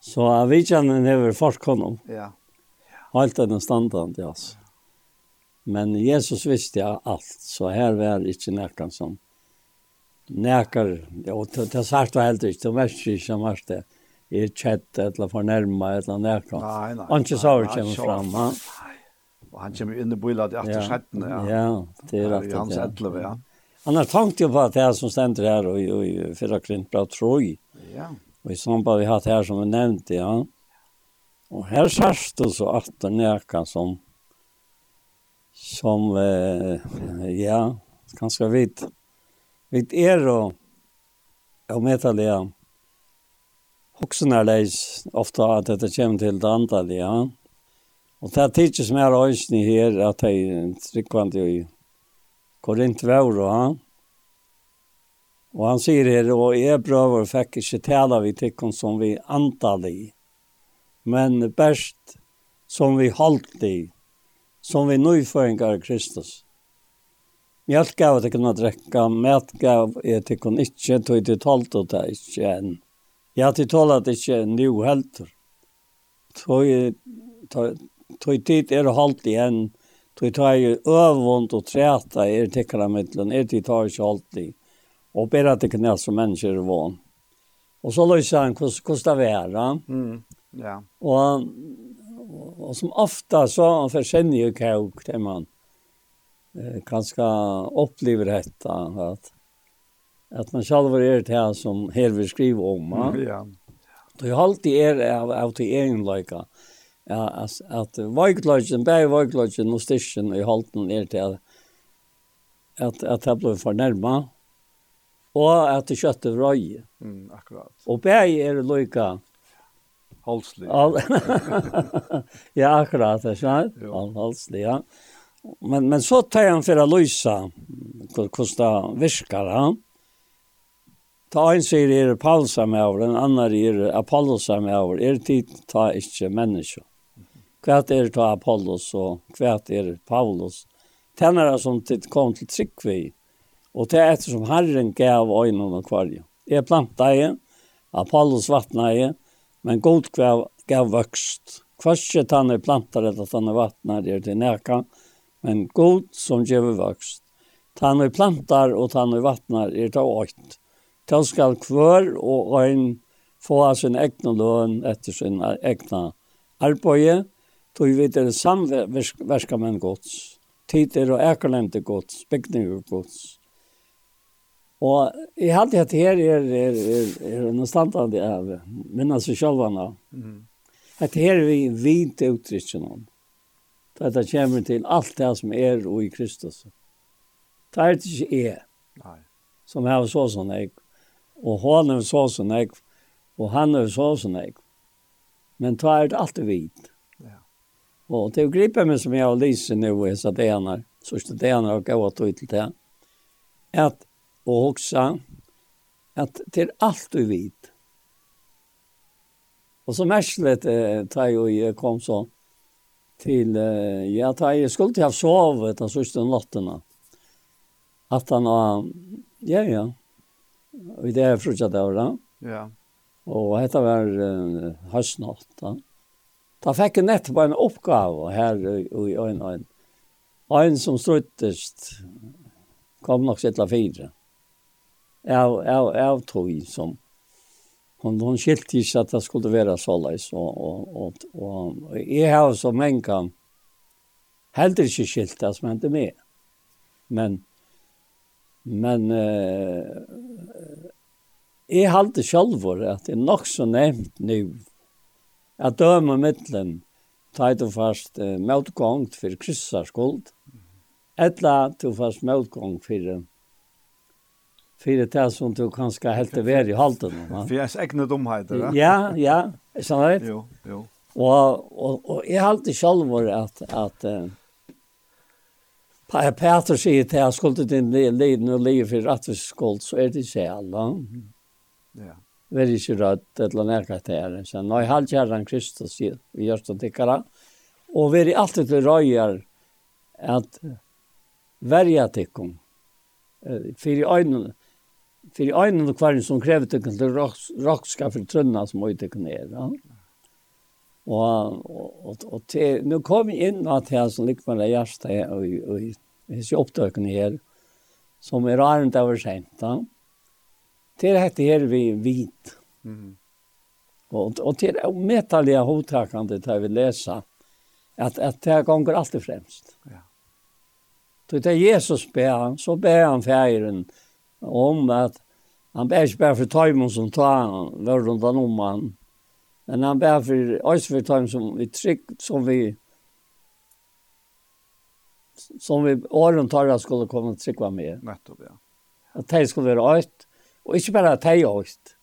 Så vi känner över först honom. Ja. ja. Allt är den standard, ja. Men Jesus visste ja allt, så her var ikke inte som som ja, og det er sagt var helt ikke, det mest ikke som var det. I kjett, eller förnärma, eller näkan. Nei, nei. Han ikke sa hur det kommer fram. Nej, nei. Og han kommer inn i bøyla til efter sketten. Ja. ja, det är rätt. Hans 11, ja. Han har tankt jo på at det er som stender her, og i förra krintbra troi. Ja. Og i samband vi har hatt her som vi nevnte, ja. Og her sørst det så at det ökar som som eh, ja, ganske vidt. Vidt er og, og menar det, ja. Hoxen är det ofta at dette kommer til det andra, ja. Og det er tidsi som er øyne her at jeg tryggvand jo i Korint Vauro, han. Og han sier her, og jeg brøver fikk ikke tale vi tikkun som vi antall i, men best som vi holdt i, som vi nøyføringar Kristus. Mjölk gav jeg kunne drekka, mæt gav jeg tikkun ikke, tog til tålt og det ikke enn. Jeg har til tålet ikke enn jo helter. Tog tog tid er holdt igjen, tog tar jo øvund og træta er tikkara mittlen, er tid tar ikke holdt i, og bare at det kan som mennesker er vån. Og så løser han hvordan det er. ja. Mm. Ja. Og, og, som ofta så forskjenner jo kauk til man eh, kanskje opplever dette, at, at man selv er det her som her vil skrive om. Ja. Ja. Det er alltid er av, av til egenløyka. Mm ja, at, at vajklodgen, bare vajklodgen og styrken i halten er til at, at at jeg ble fornærmet, og at det kjøttet røy. Mm, akkurat. Og bare er det lykke. Halslig. Al ja, akkurat, det er sant? Halslig, ja. Men, men så tar han for å løse hvordan det virker, han. Ja. Ta en sier er Paulus palsa med over, en annen er Apollos apollosa med over, er tid ta ikke mennesker hva er det Apollos og hva er Paulus. Tennere som kom til Tryggvi, og det er ettersom Herren gav øynene kvarje. Jeg planta i, Apollos vattna i, men god gav, gav vøkst. Kvarje tanne plantar eller tanne vattnar er til neka, men god som gjør vøkst. Tanne plantar og tanne vattnar er til åkt. Til skal kvør og øyn få av sin egna løn etter sin egna arbeid, Då vi vet det samverka med gods. Tider og äkerlände gods, byggningar gods. Og jeg hadde hatt her er, er, er, er en standard av minnes vi selv. Mm. At her er vi vint uttrykken om. For at det kommer til alt det som er og i Kristus. Det er ikke jeg. Nei. Som har så som jeg. Og han har så som jeg. Og han har så som jeg. Men det er alltid vint. Og til å gripe meg som jeg har lyst nå, är så det är så det ene og jag går till till det. Att och också att till allt du vet. Og så märslet eh, tar jag kom så til, eh, ja, tar jeg skulle til å sove den sista nattene. At han var, ja ja. og det er fruktat där då. Ja. Og dette var eh, höstnatt. Ja. Da fikk jeg nettopp en oppgave her i øynene. En en som struttest kom nok sittla fire. Av, av, av tog som hon, hon skilte ikke at det skulle være så leis. Og, og, og, og og jeg har så mange kan heller ikke skilt det som hendte med. Men, men uh, jeg halte selv at det er nok så nevnt nu at døme mittlen, ta og fast uh, motgångt for kryssar skuld, etla du fast motgångt for Fyrir det som du kanskje helt til vær i halten. For jeg er egne dumheter, ja? Ja, ja, sånn det? Jo, jo. Og, og, og jeg halte selv var at, at uh, Peter sier til jeg skulle din liv, nå liv for rettvis skuld, så er det ikke alle. Ja veri ikke rødt eller nekka her. Så nå er halv kjæren Kristus i hjørsten tikkara, og veri alltid til røyer at verja tikkum, fyrir øynene, fyrir øynene kvarin som krever tikkum til råk skal for trunna som øy tikkum er. Ja? Og, og, og til, nå kom vi inn at jeg som likvar er hjertet og, og, og, upptøkun og, sum er og, og, og, og, Det er dette her vi vit. Mm. Og, og det er umetallige hovedtakene til vi leser, at, at det ganger alltid fremst. Ja. Så det er Jesus ber han, så ber han feiren om at han ber ikke bare for tøymen som tar han, var rundt han om han, men han ber for oss for tøymen som vi trygg, som vi som vi åren tar skulle komme trygg med. Nettopp, ja. At de skulle være øyt, Og ikke bare at jeg åkt.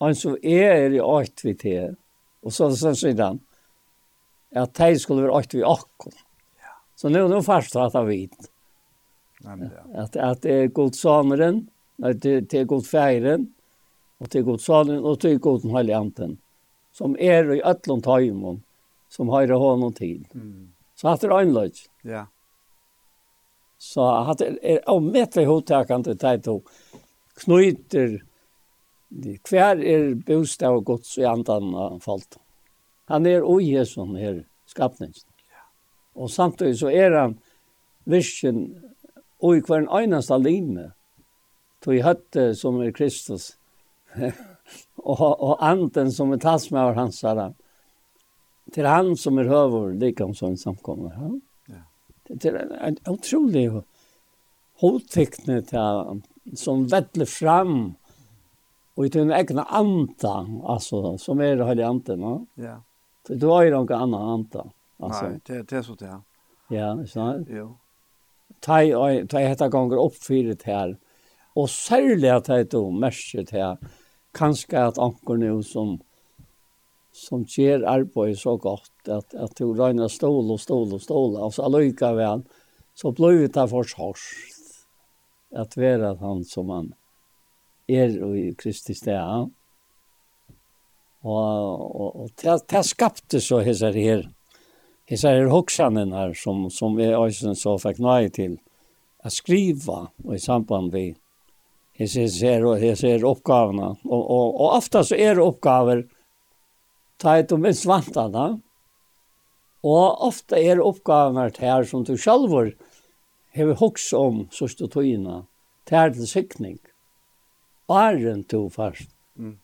Han som er er i åkt vi til. Og så så sier han at jeg skulle være åkt vi akkur. Ja. Så nu nu først att jeg vet. Nämligen. Ja. Att att det er god sameren, at det er god feiren, og det är god samaren och det är god helianten som er i öllum tajmon som har honom til. Mm. Så hatt er är. Ja. Så hatt er, det är omätligt hotäkande tajtog knyter hver er bostad og gods i andan av falt. Han er oi Jesun her Ja. Og samtidig så er han virkelig oi hver en øyneste linje tog høtte som er Kristus og, og anden som er talsmaver hans herre. Til han som er høver, likom som en samkommer. Ja? Ja. Det er en utrolig hovedtekne til som vettler fram och i den egna anta alltså som är det hela anten va ja. Så du har ju någon annan anta alltså Nei, det det så det ja så jo. Ta i, hetta gonger upp för det här och särskilt att det då merket här kanske att anker nå som som ger arbeid så gott att att du röna stol och stol och stål, alltså alluga väl så blir det for för at være han som han er i Kristi sted. Og, og, og det, det skapte så hessar her, hessar her hoksanen her, som, som vi også så fikk nøye til, å skriva og i samband med hessar her, hessar her oppgavene. Og, og, og ofte så er oppgaver, ta et og minst vantene, og ofte er oppgavene her som du sjálfur hever hoks om sørste tøyina, tær til sikning. Åren to fast. Mm.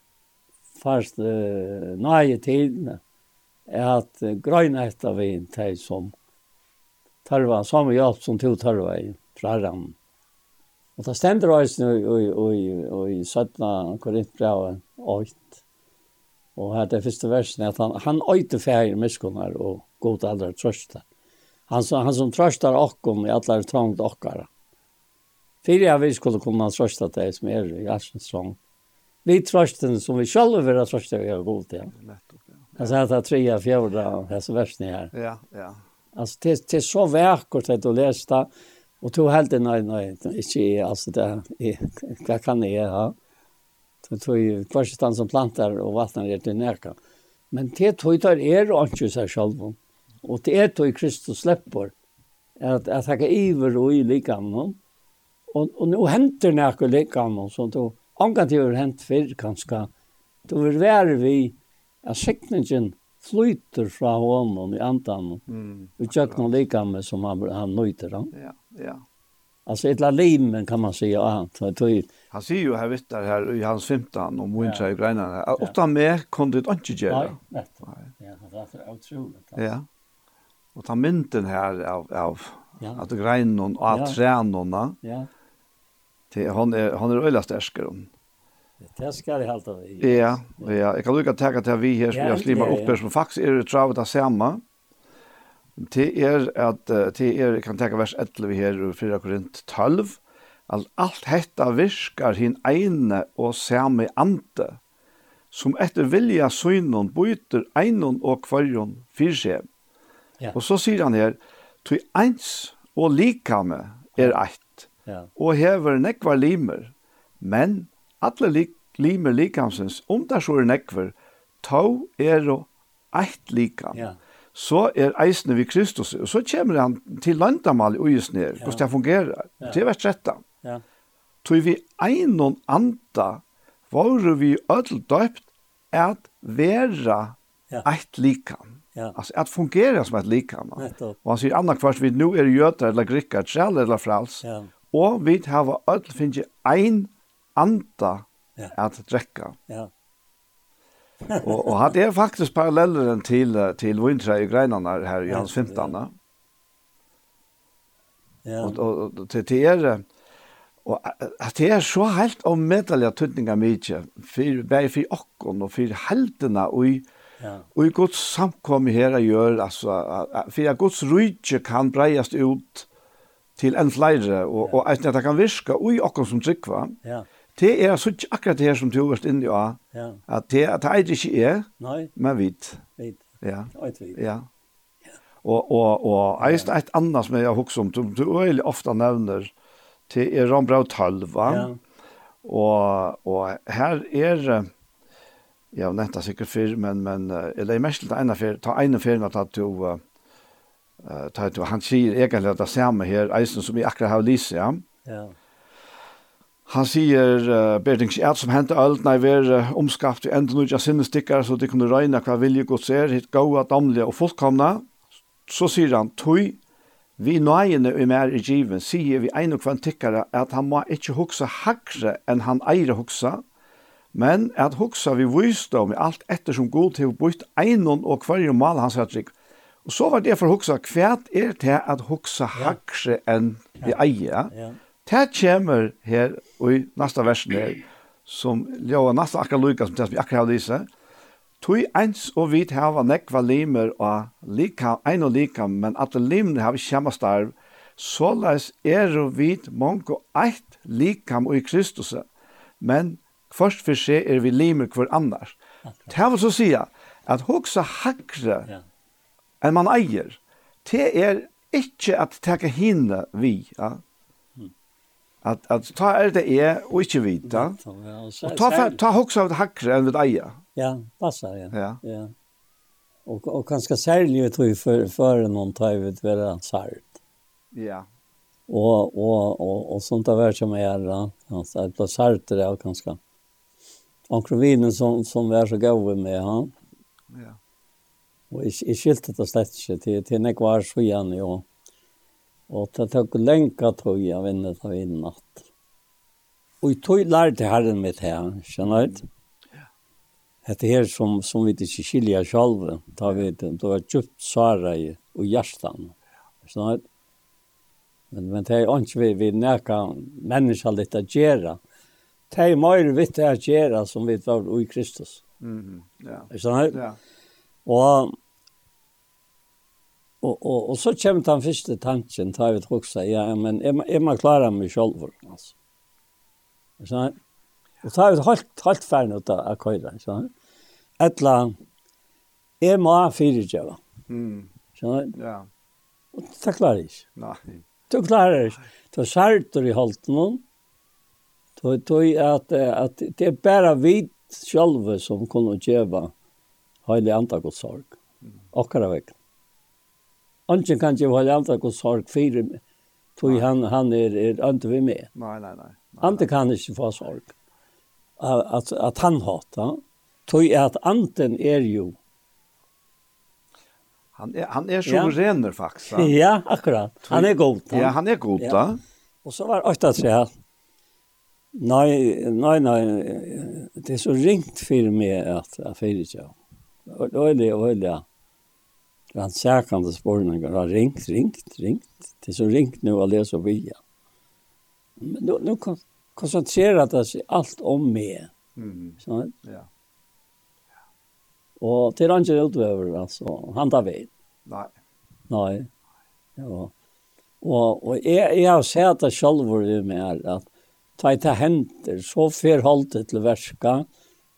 Fast uh, nøye tidene er at uh, grøyna etter veien til som tarva, samme hjelp som to tarva i fra rammen. Og det stender også nå i, i, i, i 17. Korintbrevet 8. Og her er det første versen at han, han øyte færger miskunnar og god aldra trøsta. Han, som, han som tröstar okkom i alla trångt okkara. Fyrir jeg vi skulle kunne trøste deg som er i Arsens trångt. Vi trøsten som vi selv vil ha trøste vi har god til. Jeg sier at jeg tre av fjorda av hese versene her. Ja, ja. Altså, det, det er så vekkert at du leser det, og du helt nei, nei, ikke i, altså, det, jeg, hva kan jeg ha? Det tog jo kvarsestan som plantar og vattnar er til nærka. Men det tog der er ikke seg selv om. Og det er tog Kristus slipper at at han iver og i likamnon. Og og nå henter nærko likamnon så du angat det har hent før, kanskje. Du vil være vi at sikningen flyter fra hånden i andan. Mm. Och jag likamme som han han nøyter då. Ja, ja. Alltså ett la limen kan man säga att han tog Han säger ju här vet her i hans 15 om Windsor i Grönland. Åtta mer kunde det ikke gjøre. Nei, nettopp. Ja, det er utrolig. Ja. Og ta mynden her av, av ja. at greinen og av ja. trænene. Ja. Det han är han är øyla stersker hon. Det skal jeg halte i. Ja, ja. Jeg kan lukka teka til vi her, som jeg slimer opp her, som faktisk er det travet av samme. Det er at, det er, jeg kan teka vers 11 her, 4 Korint 12, at alt hetta virkar hin eine og samme ante, som etter vilja søgnon byter einon og kvarjon fyrsjeb. Ja. Og så sier han her, «Tui eins og likame er eitt, ja. og hever nekvar limer, men alle lik, limer likamsens, om det så er nekvar, tau er og eitt likam. Ja. Så er eisne vi Kristus, og så kommer han til landamal i uisner, hvordan det fungerer. Ja. Det er vers 13. Ja. Tui vi einon anda, var vi ødel døypt, at vera ja. eitt likam. Ja. Alltså att fungera som ett likam. Och han säger annars kvart vi nu är er jötar eller grickar, själ eller frals. Ja. Och vi har öll finge ein anda ja. att dricka. Ja. och och hade jag faktiskt parallellen till till Wintra i Grönland här i hans 15. Ja. Ja. Och och till till er och att det är så helt om medalja tutningar mycket för bäi för och och för helterna och i Ja. Och i Guds samkomme här gör alltså for att Guds rike kan brejas ut til en flere, og, ja. och att det kan virke, och i och som trick. Ja. Det er så ikke akkurat det her som du har vært inne i. Ja. at det at det er ikke er, Nei. Men vit. Vit. Ja. Vit. Ja. Og, og, och och et annet som jeg har huxar om du du är ofta nämner till är Rambraut halva. Ja. og, og her er är ja, det sikkert før, men, men uh, jeg legger mest til ene fyr, ta ene fyr når jeg to, uh, ta to, han sier egentlig at det samme her, eisen som vi akkurat har lyst, ja. Ja. Han sier, uh, Berdings, et som hendte alt, nei, vi er uh, omskapt, vi ender noe sinne stikker, så de kunne røyne hva vilje godt ser, hitt gode, damlige og fullkomne. Så sier han, tøy, vi nøyene i mer i given, sier vi en og kvantikkere at han må ikke hukse hakre enn han eier hukse, men at hugsa vi vysdom i alt etter som god til bytt einon og hverje mal hans hattrygg. Og så var det for hugsa, kvært er det at hugsa hakse enn vi eier. Ja. Det kommer her og i nasta versen her, som ljøa nasta akkar lykka som det vi akkar har lyse, Tui eins og vit hava nekva limer og lika, ein og lika, men at limene hava kjemma starv, såleis er og vit mongo eit likam og i Kristus, men Først for seg er vi limer hver annars. Det vil så si at hoksa hakre ja. enn man eier, det er ikke at teka hinne vi, ja. At, at ta er det er og ikke vi. Ja, og ta, ta hoksa av det hakre enn vi eier. Ja, passa ja. ja. ja. Och och ganska särskilt tror jag för för någon tar tajvet väl sart. Ja. Och och och och sånt där som är alla alltså att på sart det är ganska Onkel Vinen som, som var så gav med han. Ja. Og jeg, jeg skilte det slett ikke til, til nek var så igjen, jo. Og det tok lenka tog jeg vinnet av inn natt. Og jeg tog lærte herren mitt her, skjønner du? Hette her som, som vi ikke skiljer selv, da vi det var djupt svara i og hjertan. Sånn du? Men, men det er ikke vi, vi nekka mennesker litt å gjøre det er mer vitt det at gjøre som vi var i Kristus. Mm, ja. Er Ja. Og, og, og, og så kommer den første tanken, tar vi til å si, ja, men jeg, jeg må klare meg selv, altså. Er det Og så har vi holdt, holdt ferden ut av køyre, ikke sant? Etla, jeg må fyrirgjøre. Mm. Skjønner du? Ja. Og det klarer jeg ikke. Nei. Du klarer ikke. Du har sært i holdt noen, Så jag at at det er bara vi själva som kunne göra helig andra god sorg. Akkurat vekk. Anken kan ikke helig andra god sorg fire tog han, han er, er andre vi med. Nei, nei, nei. Ante kan ikke få sorg. At, at han hata. Tog at anten er jo Han er, han er så ja. rener faktisk. Ja, akkurat. Han er god. Ja, han er god da. Ja. Og så var 8-3. Nei, nei, nei, det er så ringt for meg at jeg fyrer ikke. Øylig, øylig. en særkende spørninger har ringt, ringt, ringt. Det er så ringt nå å lese og vilja. Men nå, nå konsentrerer det seg alt om meg. Mm. Sånn? Ja. Og til han ikke utøver, altså, han tar ved. Nei. Nei. Ja. Og, og jeg, jeg har sett det selv hvor det er med at Ta i ta henter, så fer holdet til verska,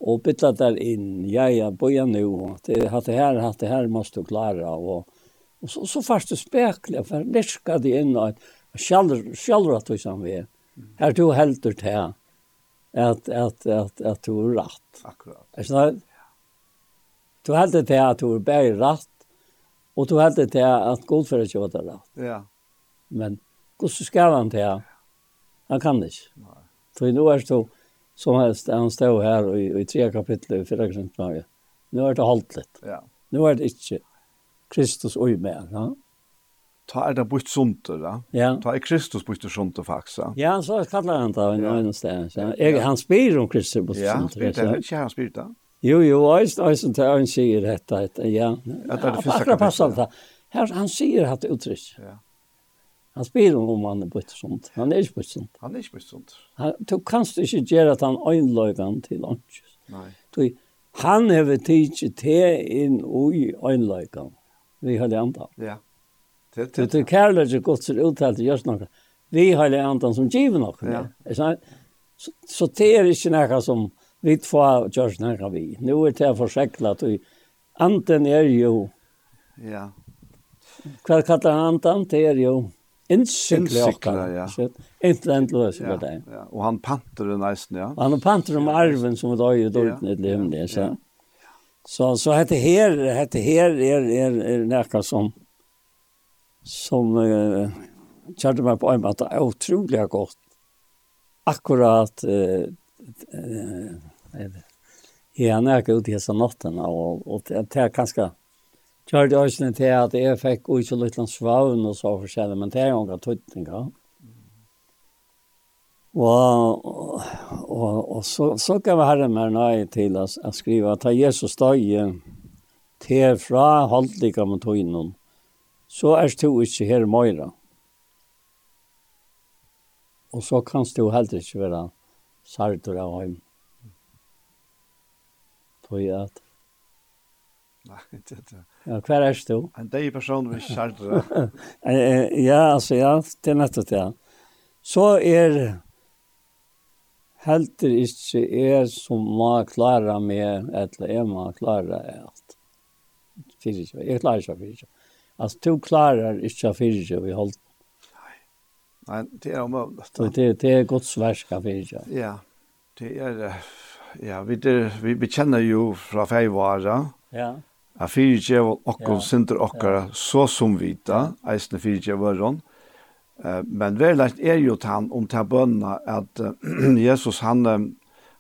og bytta der inn, ja, ja, boja nu, det hatt det her, hatt det her, måste du klara, og, og så, så fast du spekla, for lirka det inn, og sjalvra du som vi, her du heldur til, at, at, at, at du er rett. Akkurat. Er du heldur til at du er bare rett, og du heldur til at för ikke var det rett. Ja. Men hur skal han til Han kan ikke. Nei. Så nå er det så, som helst, han står her i, i tre kapitler i fyra krinsmaget. Nå er det holdt litt. Ja. Nå er det ikke Kristus og med. Ja? Ta er det bort sunt, da? Ja. Ta er Kristus bort sunt, faktisk. Ja, så kallar han det en annen sted. Ja. Jeg, han spyr om Kristus bort sunt. Ja, det er ikke han spyr det. Jo, jo, Øysen til Øysen sier dette, ja. At det er det første kapitlet. Akkurat passer det. Her, han sier at det uttrykk. Ja. Han spyr om han er bytt sånt. Han er ikke bytt sånt. Han er ikke bytt sånt. Du kanst ikke gjøre at han øynløygan til ånds. Nei. Du, han har tidsi te inn ui øynløygan. Vi har det andan. Ja. Det, det, det. kærlighet er godt ser uttalt i gjørs noe. Vi har det andan som giver noe. Ja. ja. Så, så te er ikke noe som vi får gjørs noe vi. Nå er det forsekla at vi anden er jo... Ja. Hva kallar han andan? Det er jo... Innsikla okkar. Ja. Inte endløs ja, det. Ja. Og han panter den nästan, ja. Og Han panter om arven som ett öje dåligt ja. i himlen, så. Ja. Så så hette her, hette her er, er, er näka som som uh, kjørte meg på en måte er utrolig godt. Akkurat uh, uh, jeg har nækket ut disse nattene, og, og det er kanskje gjør det også til at jeg fikk ut så litt svavn og så forskjellig, men det er jo ikke tøytning, ja. Og, og, og, og så, så kan vi herre meg nøye til å å skrive at Jesus støye til fra halvdika med tøynen, så er du ikke her møyre. Og så kan du heller ikke være sartor av ham. Tøy at Nei, det det. Ja, hver er du? En deg person vi kärde. ja, altså, ja, det er nettopp det. Så er helter ikke er som må klare meg, eller jeg må klare alt. Fyrir ikke, jeg klarer ikke fyrir ikke. Altså, du klarer ikke fyrir ikke vi holdt. Nei, det er omøvnet. Det, det det er godt sverska fyrir ikke. Ja, det er, ja, vi, det, vi, vi kjenner jo fra feivara. Ja a fyrtjev okkom synder okkara så som vita, eisne fyrtjev varon. Men verlagt er jo tann om ta bønna at Jesus han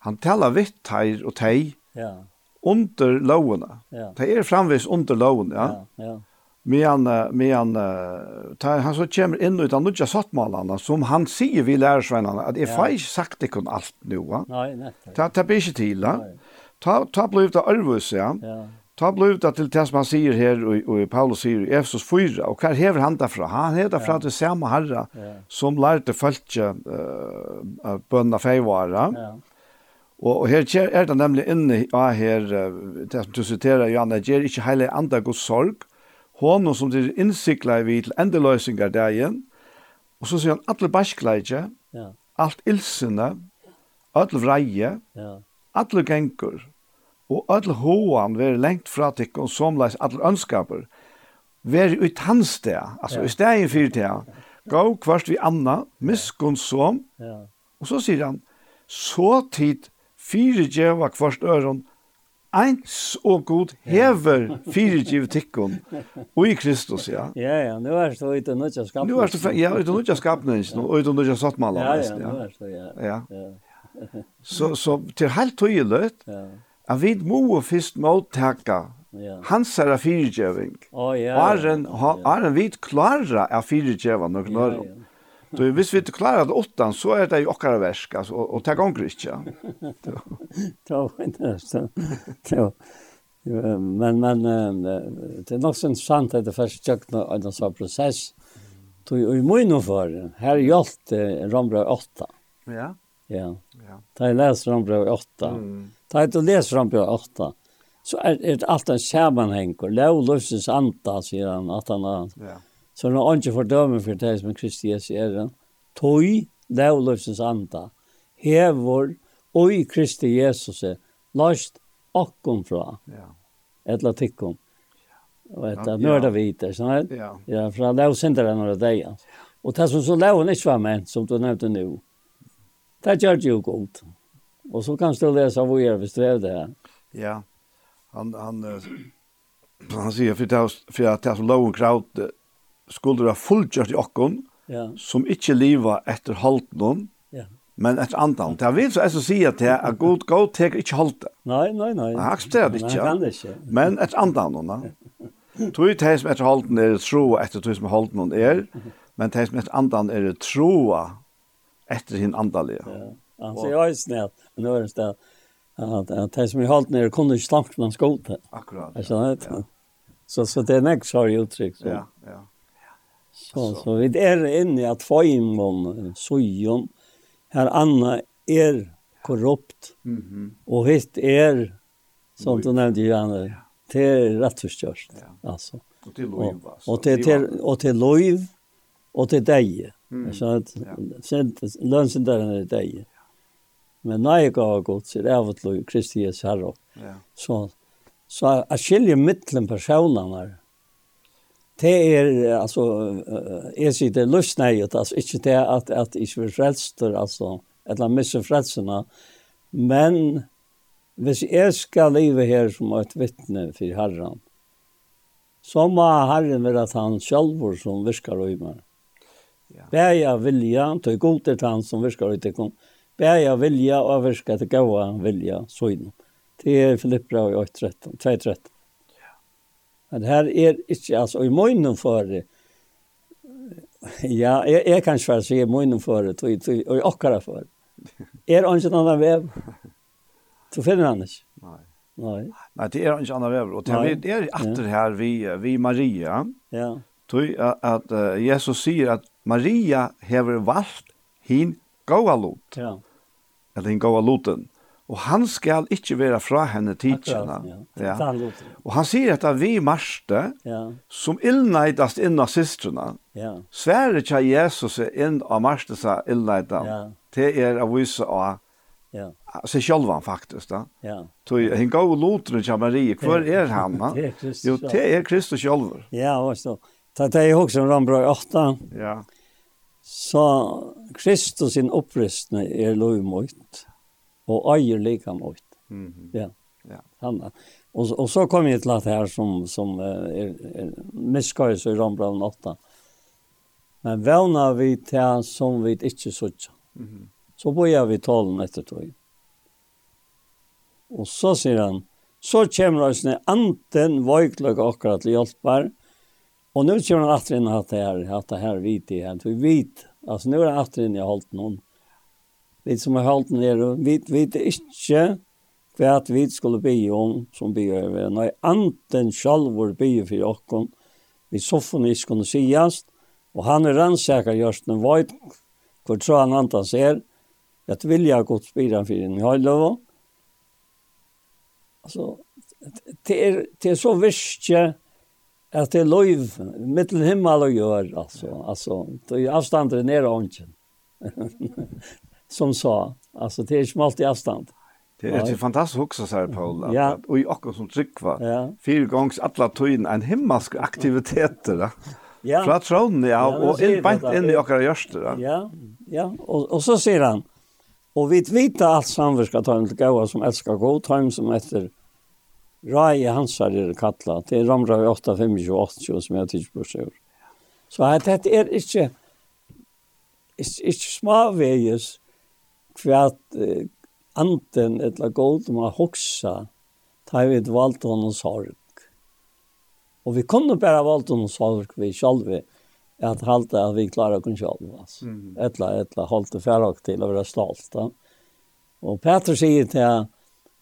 han talar vitt teir og tei ja. under lovene. Ja. Det er framvis under lovene, ja. ja, ja. Men, men ta, han så kommer inn utan nudja sattmalene, som han sier vi lærersvennene, at jeg får ikke sagt det kun alt nå. va. Nei, nettopp. Ta blir ikke til, ja. Ta, ta blev det arvus, ja. ja. Ta blev det til det som han sier her, og, og Paulus sier i Efesos 4, og hva hever han derfra? Han hever derfra till til samme herre ja. som lærte følge uh, bønna feivare. Ja. Og, og her er det nemlig inne ja, her, det som du siterer, Johanna, gjør ikke heile andre god sorg, hånden som de innsikler vi til endeløsninger dagen, og så sier han alle bæskleidje, ja. alt ilsene, alle vreie, ja. alle gengur, og öll hoan veri lengt fra tikkun somleis all ønskaper, veri ut hans der altså i steg fyrir det, gå kvart vi anna, miskun som, og så sier han, så tid fyrir djeva kvart øron, eins og god hever fyrir djev tikkun, og i Kristus, ja. Ja, ja, nu er det ute nutja skapnen. Nu er det, ja, ut og ute nutja sattmala, ja, og ja, ja, ja, ja, ja, ja, ja, ja, ja, ja, ja, ja, ja, ja, ja, ja, ja at vi må først mottaka yeah. hans er fyrirgjøving. Å, ja. og er en, yeah. er en vit klara av fyrirgjøva nok når. Ja, yeah. Hvis vi ikke klarer det åttan, så er det jo okkara versk, altså, og, og takk gonger ikke. Det var interessant. Men, men det er nok sant at det først tjøkna en sånn prosess. Du, Tog i munnen for, her hjalp det Rombra 8. Ja. Ja. Da jeg leser Rombra 8, mm Ta er du leser han på 8, så er det alt en sammenheng, og lov løsens anta, sier han, at han har. Ja. Så når han ikke fordømmer for det som Kristi Jesu er han, tog lov løsens anta, hever og i Kristi Jesus er, løst okkom fra, ja. etla tikkom. Og etter nå er mørda vite, sånn her. Ja. Ja, fra lov sindere når det er. Og det som så lov han ikke var ment, som du nevnte nå, det gjør det jo godt. Ja. Og så kan du lese läsa vad jag beskrev det här. Ja. Han han han säger för det, för att det är så låg kraut skulle det ha fullgjort i okkon ja. som inte leva efter halten ja. men efter andan. Det vill så alltså säga att det är god god tek inte halten. Nei, nei, nei. Han aksepterer det inte. Kan det ikke. Men efter andan då. Tror det som efter halten är tro efter tror som halten är men det som efter andan är troa efter sin andalige. Ja. Han sier ju snällt en øren sted, at, at de som er holdt nere kunne ikke slamt man skål. Akkurat. Ja. Sånn, ja. Så, så det er nek sorg uttrykk. Så. Ja, ja. Så, så, vi er inne i at foimon, sojon, her Anna er korrupt, mm -hmm. og hitt er, som du nevnte, Johanne, ja. til rettforstjørst. Ja. Altså. Och till loiv, altså. Og til, til, og til loiv, og til deg. Mm. Så, ja. lønnsenderen er deg. Ja. Men nei gav godt, god sier av og til Kristi Jesu herre. Ja. Så, så jeg skiljer mittlen personene Det er, altså, jeg sier det er løsneiet, altså, ikke det at, at jeg ikke vil frelster, altså, eller misse frelsene, men hvis jeg skal leve her som et vittne for herren, så må herren være at han selv som virker og i meg. Ja. Det er jeg vilja, det er god til han som virker og i meg bæja vilja og virka til gaua vilja søgnum. Det er Filippra i 8.13, 2.13. Ja. Men her er ikke, altså, i munnen for det, ja, jeg, jeg kan ikke si i munnen for det, og, og i okkara for det. Er det ikke en vev? Så finner han ikke. Nei. Nei. Nei, det er ikke annen vev. Og det er atter her vi, vi Maria, ja. Tui at, at Jesus sier at Maria hever valgt hin gaua lot. Ja eller den gåa loten. Og han skal ikke være fra henne tidsjene. Ja. Ja. Og han sier at vi marste, ja. som illneidast inn av systrene, ja. sverre ikke Jesus inn av marste seg illneida, ja. Det er å vise av Ja. Så själva han faktiskt då. Ja. Tog han gå och låter till Marie. Kvar er han? Jo, det er Kristus själv. Ja, och så. Det är också en rambrøy 8. Ja. Så Kristus sin opprystning er lovmøyt, og eier lika møyt. Mm -hmm. Ja. Ja. Han, og, og så kom jeg til at her som, som er, er miskøys i Rambraun 8. Men vevna vi til som vi ikke sutja. Mm -hmm. Så bøyer vi talen etter tog. Og så sier han, så kommer oss ned anten vøykløk akkurat til hjelper, og Och nu kör han att inn at det här at det her vit i han Vi vet, altså nå er han att inn i holdt noen. Vi som har holdt hållt ner vit vit inte kvärt vi skulle be om som be över. Nej anten självor be for och vi soffan ikke kunne sies. Og han er rannsaker gjørst en vit hvor tror han antas är att vilja gott spira for en høyløv. Altså, det er, det er så visst at det löv mittel himmel och jord altså. altså det avståndet är nere ånden, Som sa Altså, det är smalt i avstand. Det är ett fantastiskt också så här Paul. Ja. Och i också som tryckva. Ja. fire gångs alla tøyen, en himmelsk aktivitet da. Ja. Fra tronen, ja, og inn, beint inn i okker gjørste, da. Ja, ja, og, og så sier han, og vi vet alt samverska tøym til gaua som elskar god tøym som etter Rai Hansar er det kallat. Det er ramra 8, 5, 28 som jeg tykker på seg. Så at dette er ikke, ikke, ikke smaveges hvert eh, anden eller god man hoksa tar vi et valgt honom sorg. Og vi kunne bare valgt honom sorg vi sjálfi at halda at vi klarar okkur sjálf. Altså. Mm. Etla, etla, holdt det til å være stolt. Da. Og Peter sier til at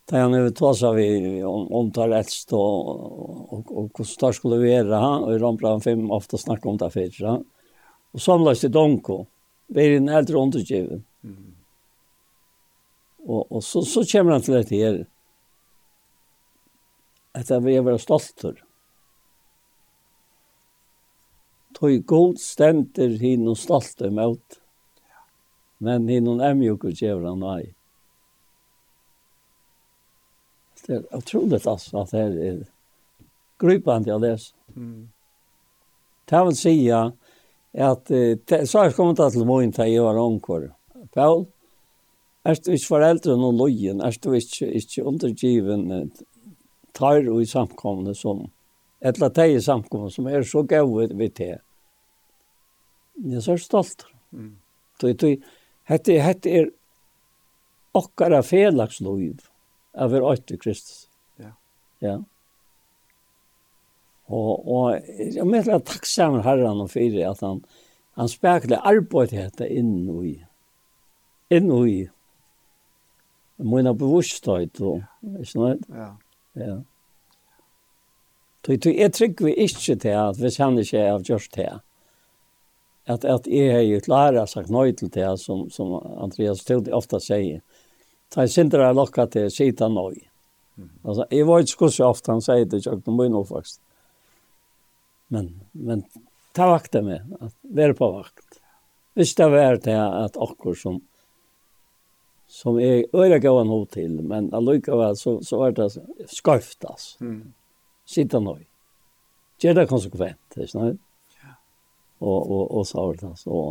Da han över tåsa vi om, om tar rätt och, och, och hur störst skulle vi göra han. Och i Ramplan 5 ofta snackade om det förra. Och samlades till Donko. Vi är en äldre undergiven. Mm. Og, og så, så kommer han til dette her, at jeg vil være stolt for. Tog god stämter hin og stolt emot. Men hin og ämjuk och djävran och aj. det er otroligt altså at det er är å lese. Mm. Det vil si at uh, så har jeg kommet til till til jeg var omkvar. Paul, er du ikke foreldre noen løyen? Er du ikke, ikke undergiven tar og i samkomne som et eller annet i samkomne som er så gøy vid det. Jeg er så stolt. Mm. Det är, det är, det är, det är, det av er åkt til Kristus. Ja. Ja. Og, og jeg mener at takk sammen herren og fire at han, han spekler arbeid heter inn og i. Inn og i. Mine bevusstøyt og, ikke noe? Ja. Ja. Tui, tui, jeg trykker vi ikke til at hvis han ikke er av gjørst til at, at jeg har jo klare sagt nøy til det som, som Andreas Tilde ofte sier. Mm ta sindra lokka til sita nøy. Altså, jeg var ikke så ofte han sier det, jeg må jo faktisk. Men, men ta vakta med, at være på vakt. Hvis det var det at akkur som, som jeg øyre gav han hod til, men allikevel så, så var det skarft, altså. Mm. Sita nøy. Gjør det konsekvent, ikke sant? Ja. Og, og, og så var det, altså.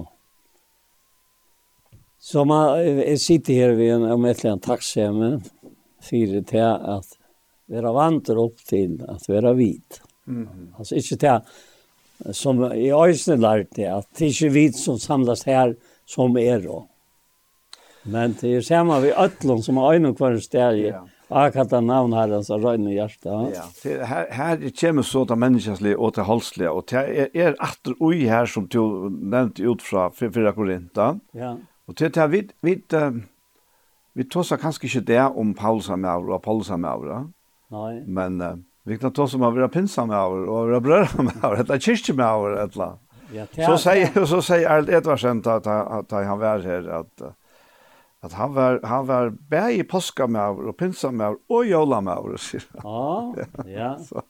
Så man, jeg sitter her ved en, om et eller annet takksemme, fyrir til at vera vant opp til at vera hvit. Mm -hmm. Altså ikke til som i øysene lærte, at det er ikke vit som samlas her som er då. Men det er samme vi øtlån som har øyne hver sted i akkurat av navn her, altså røyne hjerte. Ja, det, her, her kommer så til menneskeslige og til halslige, og det er, er atter ui her som du nevnte ut fra 4 Korintan. Ja Og til det vi, vi, vi tåsar kanskje ikke det om Paulus er med og Paulus er med Nei. Men uh, vi kan tåsa om å være pinsa med over, og være brødre med over, eller kyrkje med over, eller. Ja, så sier, så sier Erl Edvarsen at, at, at han var her, at, at han var, han var bæg i påska med over, og pinsa med over, og jola med over, sier han. Ja, ja. så,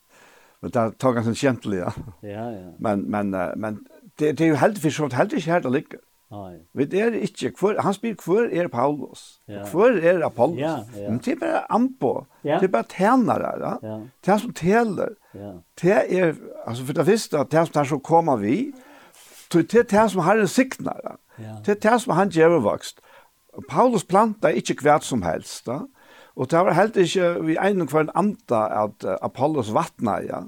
men det tar han sin kjentlig, ja. Ja, ja. Men, men, men det, det er jo heldig, for så heldig ikke her det ligger. Nei. Vi er ikke, hver, han spyr hver er Paulus, ja. hver er Apollos. Ja, ja. Men det er bare ampo. ja. det er bare tænere, ja. Ja. det er som teler. Ja. Det er, altså for det første, det er som det så kommer vi, det er det som har en sikner, ja. det er det som han gjør vokst. Paulus planta ikke hvert som helst, da. Og det var helt ikke vi en og hver anta at Apollos vattna, ja.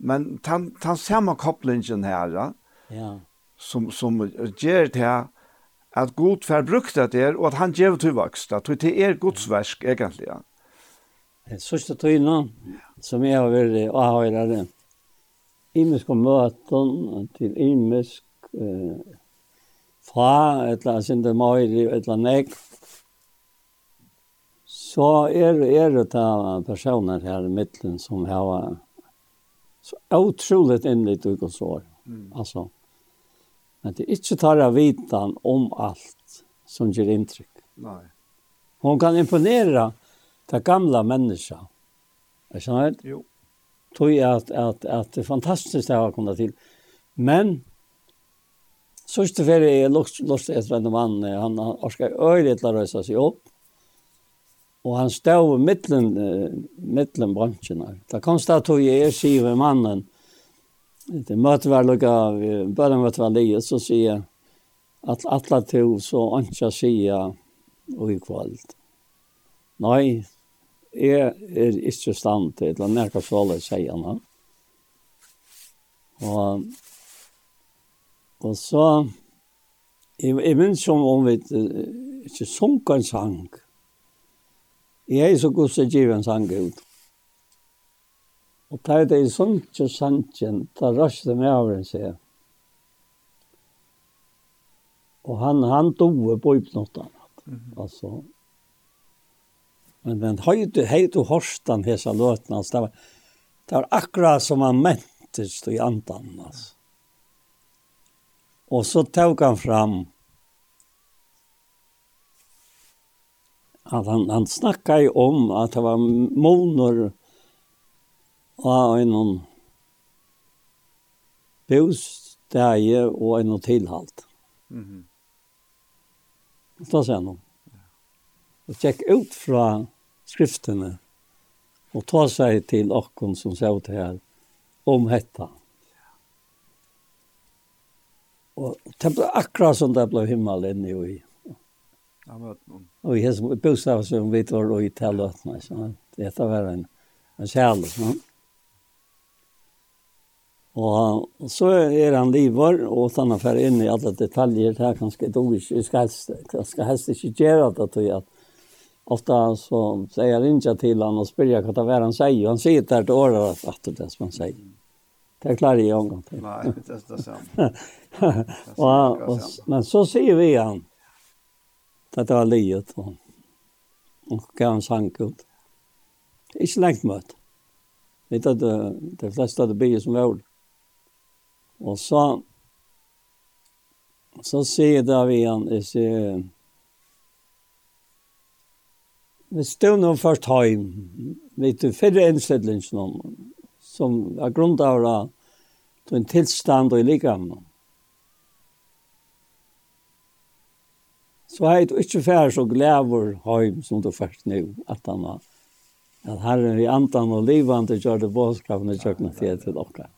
Men han han ser man kopplingen her, ja. Ja som, som ger det at god fer brukt det der, og at han gjør til vokst. At det er Guds verk egentlig. Ja. Det sørste tøyene, som jeg har vært det. imisk om møten til imisk eh, fra, eller sinde møyre, eller nek, så er, er det da personer her i midten som har så utroligt innlitt i Guds år. Mm. Altså, Men det er ikke tar av vitan om alt som gir inntrykk. Nei. Hon kan imponera det gamla människa. Er sånn Jo. Tog jeg at, at, at det er fantastisk det har kommet til. Men, så ikke ferie jeg er lort etter en mann, han orsker øyelig til å røse seg opp. Og han stod i mittlen, mittlen bransjen her. Da kom det at jeg er mannen, Det möter väl och av bara vad var lige, så sier jeg, at alle to så ønsker jeg sier og i kväll. Nei, jeg er ikke stand till att närka så sier han. Og, og så jeg, jeg minns som om vi ikke sunker en sang. Jeg er så god som giver en sang ut. Og da er det i sunkje sanjen, da det med avren seg. Og han, han doer på ypnottan. Mm -hmm. Altså, men, men høyde, høyde horstan hese løtene, altså, det var, det var akkurat som han mentes i andan, altså. Og så tog han fram at han, han snakka om at det var måneder, av en bosteg og en tilhalt. Mm -hmm. Da sier han. Og tjekk ut fra skriftene og ta seg til okken som ser ut her om hetta. Og det ble akkurat som det ble himmel inne i. Og i hessum bostad som vi tar og i telløtene. Det var en, en kjærlighet. Og, og så er han livor, og han fer inn i alle detaljer det er kanskje det ikke, jeg skal helst, jeg skal helst ikke gjøre det, tror jeg. Ofte så sier jeg ikke til han og spør jeg hva det er han sier, og han sier det her til året etter det som han sier. Det klarer jeg en gang til. Nei, det er det samme. og, og, men så sier vi han, at det var livet, og, og hva han sang ut. Ikke lengt møtt. Vi tatt det fleste av det bygget som var ordet. Og så, så sier da vi han, jeg sier, vi stod nå først heim, vet du, fyrre innstillingen, som er grunnt av da til en tilstand og i likamene. Så er det ikke færre så glæver heim som du først nå, at han har, at herren i antan og livande gjør det bådskapene kjøkkenet til dere.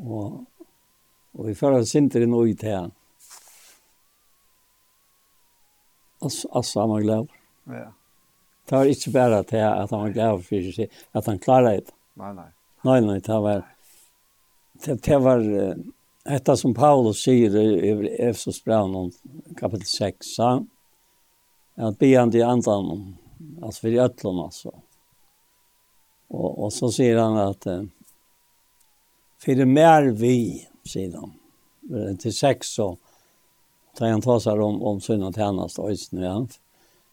Og, og vi fører sinter inn og i til Altså, han var glad. Ja. Det var ikke bare til at han var glad for seg, at han klarer det. Nei, nei. Nei, nei, det var... Det, det var... Detta som Paulus sier i Efesos brann om kapitel 6, sa at beande i andan, altså for i ötlån altså. Og, og så sier han att för mer vi, säger de. Till sex så tar han ta seg om, om sina tjänast och nu ja.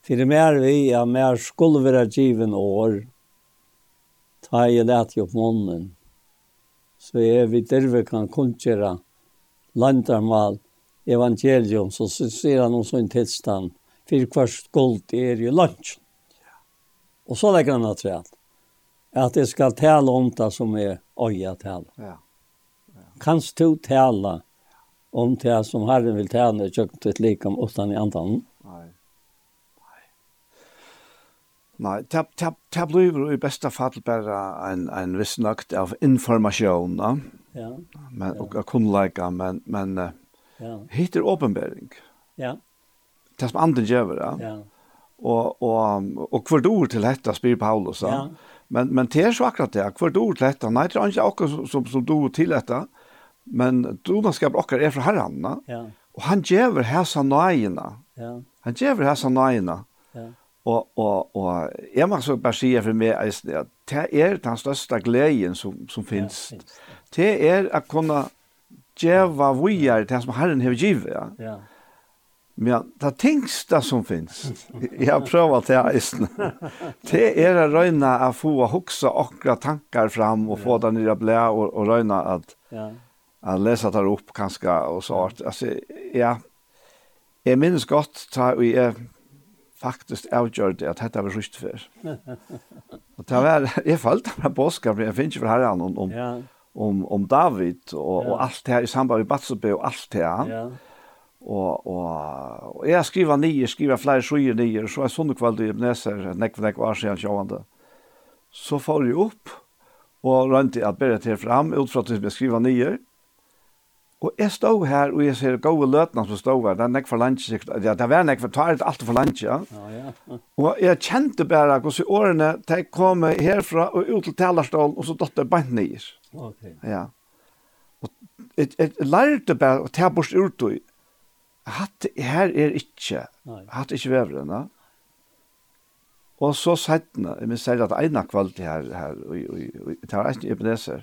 För mer vi, ja, mer skulle være given år. Ta i lät ju på munnen. Så är vi där kan kunna landarmal evangelium så ser han om sån tillstånd för kvart skuld är ju lunch. Och så lägger han att at jeg skal tale om det som er øya tale. Ja. ja. Kanst du tale om det som Herren vil tale i ett likam utan i andan? Nei. Nei. Nei, det, det, det blir i beste fall bare en, en viss nøkt av informasjon, da. Ja. Men, ja. og kunnleika, men, men ja. hittir åpenbering. Ja. Det som andre gjør, da. Ja. Og, og, og, og hvert ord til dette spyr Paulus, da. Ja Men men det är så akkurat det. Kvart ord lätta. Nej, det är inte också som som du till detta. Men du då ska bråka är från Herren, va? Ja. Och han ger häsa nejna. Ja. Han ger häsa nejna. Ja. Och och och jag så bara säga för mig att det är den största glädjen som som finns. Ja, finns. Det är att kunna geva vidare det som Herren har givet, Ja. ja. Men det tingsta som finns, jag har provat det här det är att røyne å få huxa akra tankar fram och få den nye blä och, og røyne att, ja. att läsa det opp upp og och så. Att, alltså, ja, jeg minnes gott ta vi jag faktiskt avgjorde at dette var ryst før. och det var, jeg følte meg här påskan, men jag finns ju för herran om, om, ja. om, om David och, ja. og allt det här i samband med Batsubbe och allt det her. Ja og og og jeg skriva nye, skriva flere sjøer nye, og så er sånne kveld i Ebenezer, nekk nekk var siden sjående. Så får jeg opp, og rønte at bare til fram, ut fra at jeg skriva nye. Og jeg stod her, og jeg ser gode løtene som stod her, det er nekk for lunch ja, det var nekk for, det alt for lunch Ja, ja. Og jeg kjente bare hvordan årene, de kom herfra og ut til talerstål, og så datt det bare nye. Ok. Ja. Og jeg, jeg lærte bare å ta bort ut og hatt her er ikke, hatt ikke vevrene. Og så sættene, jeg minns særlig at ene kvalitet her, her og, og, og, og det er ikke ebeneser,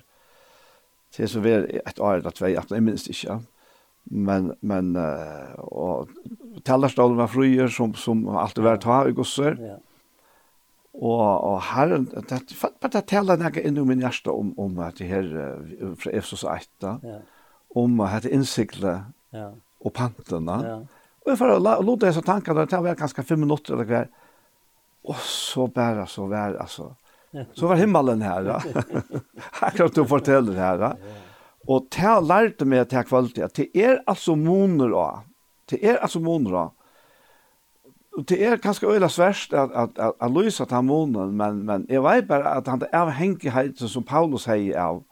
til så er et år eller tvei, at jeg minns ikke. Men, men, uh, og tellerstålen var fryer som, som alltid var ta i gosser. Ja. Og, og herren, det er bare det tala jeg inn i min hjerte om, om at det her, fra Efsos 1, ja. om at det innsiklet, ja og pantene. Ja. Og jeg får låte disse tankene, det var ganske fem minutter eller hver. Og så bare så vær, altså. Så var himmelen her, da. Akkurat du forteller her, da. Og det har lært meg til kvalitet. Det er altså moner også. Det er altså moner Og Det er ganske øyla sverst at, at, at, at lysa til monen, men, men jeg vet bare at han er avhengighet som Paulus sier av,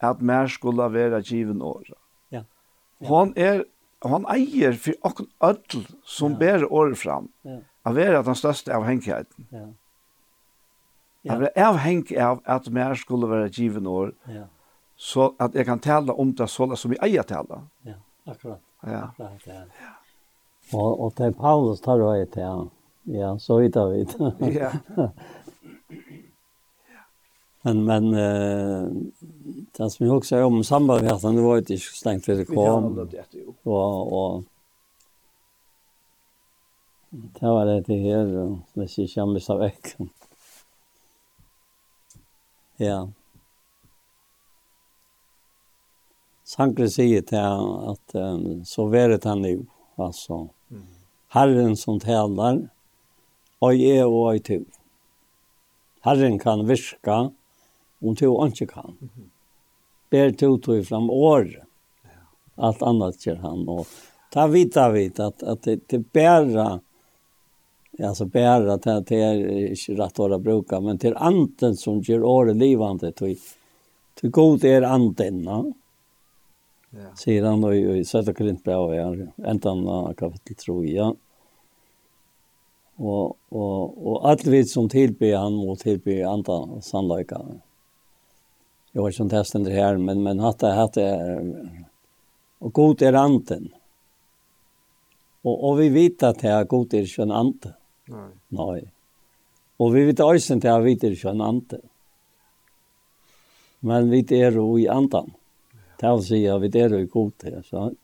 at mer skulle være given året. Ja. Hon er han eier for åkken ødel som ja. bærer året fram, ja. av være den største avhengigheten. Ja. Ja. Jeg er avhengig av at mer skulle være given år, ja. så at jeg kan tale om det så som jeg eier tale. Ja, akkurat. Ja. akkurat ja. ja. Og, og til Paulus tar du øye til han. Ja, så vidt av vidt. ja. Men men eh det som jag också om samarbeten det var ju inte stängt för det kom. Och och Det var det det här och det ser jag mig så veck. Ja. Sankre säger till att um, så vet han nu alltså. Mm. Herren som tälar och är och är tur. Herren kan virka om du ikke kan. Ber du tog fram året. Allt annat gör han. Och ta vita vid att, att det, det bära alltså bära till det är inte rätt att bruka men till anden som gör året livande till till god är anden no? Ja. Säger han då i Södra Korintbrevet ändan kapitel 3 ja. Och och och allt vi som tilbyr han och tillber andra sannolikheten. Jag har som testen det här men men hatt det hatt det. och god är anten. Och och vi vet att det är god är sjön ante. Nej. Nej. Och vi vet också inte att vi vet är sjön ante. Men vi är ro i antan. Det vill säga vi är ro i god det så.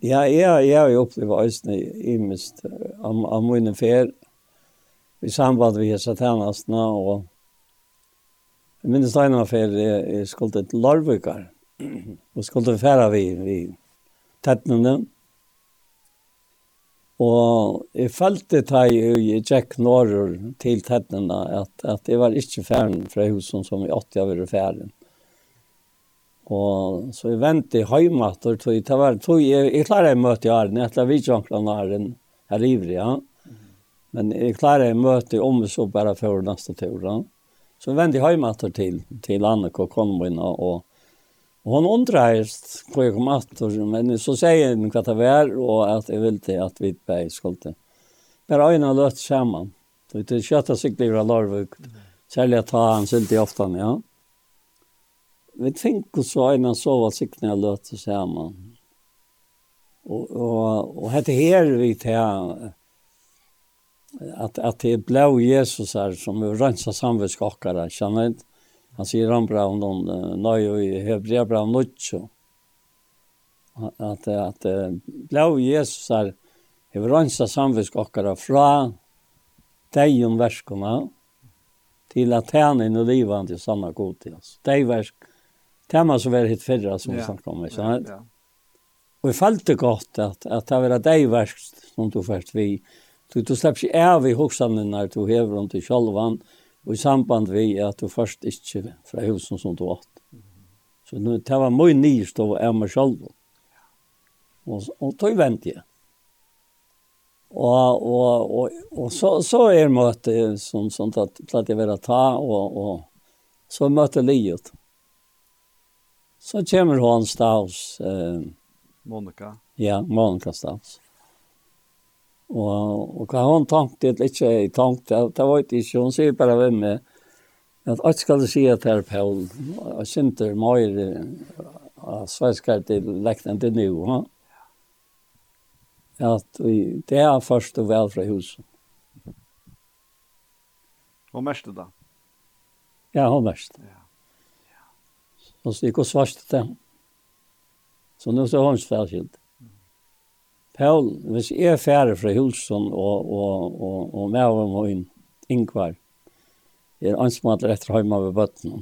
Ja, ja, ja, jag upplever ösnen i mest av, av min färd i samband med hese tjenestene, og jeg minnes det ene for jeg jeg skulle til Larvikar, og skulle fære vi, vi tettene, og jeg følte da jeg gikk norr til tettene, at, at jeg var ikke færen fra husen som i 80 av å færen. Og så jeg ventet vente hjemme, og det var, tog jeg, jeg klarer å møte i Arne, jeg klarer å vite Arne, her ivrig, ja. Men jeg klarer jeg møte om vi så bare før neste tur. Så jeg vendte jeg hjemme til, til landet og kom inn og Og hun undrer hvor jeg kom atter, men så sier hun hva det var, og at jeg ville at vi bare skulle. Bare øynene løtt sammen. Det er kjøttet sikkert livet av Larvik, særlig at han sylte ofte, ja. Vi tenker så øynene så var sikkert når jeg løtt sammen. Og, og, og hette her vi til at, at det ble Jesus her som rensa samvetskockare kjenner inte han sier han bra om noen nøy og i hebrea bra om nutcho At, att ble Jesus her hever rensa samvetskockare fra deg om verskene til at han in och livet til sanne god til oss dig värsk tema som väl hitt förra som vi snackar om ikke sant? ja. och i fallet gott at att det var deg värsk som du først vi Du, du slipper ikke av i hoksene når du hever om til sjølvan, og i samband vi at du først ikke fra husen som du åt. Så nu, det var mye nyst av av meg sjølvan. Og, og tog vent jeg. Og, og, og, og så, så er møte som sånt at platt jeg vil ta, og, og så møte livet. Så kommer hun Stavs. Eh, Monica. Ja, Monica Stavs. Og, og hva hun tenkte, eller ikke jeg tenkte, det var ikke hun sier bare ved meg, at alt skal du si at det er Paul, og kjenter mer av svenskar til lekten til nu, ha? at vi, det er først og vel fra huset. Hun mest da? Ja, hun mest. Ja. Ja. Og så gikk hun svart til dem. Så nå så har hun stedskilt. Paul, hvis jeg er ferdig fra Hulsen og, og, og, og med og min Ingvar, er ansmater etter hjemme ved bøttene.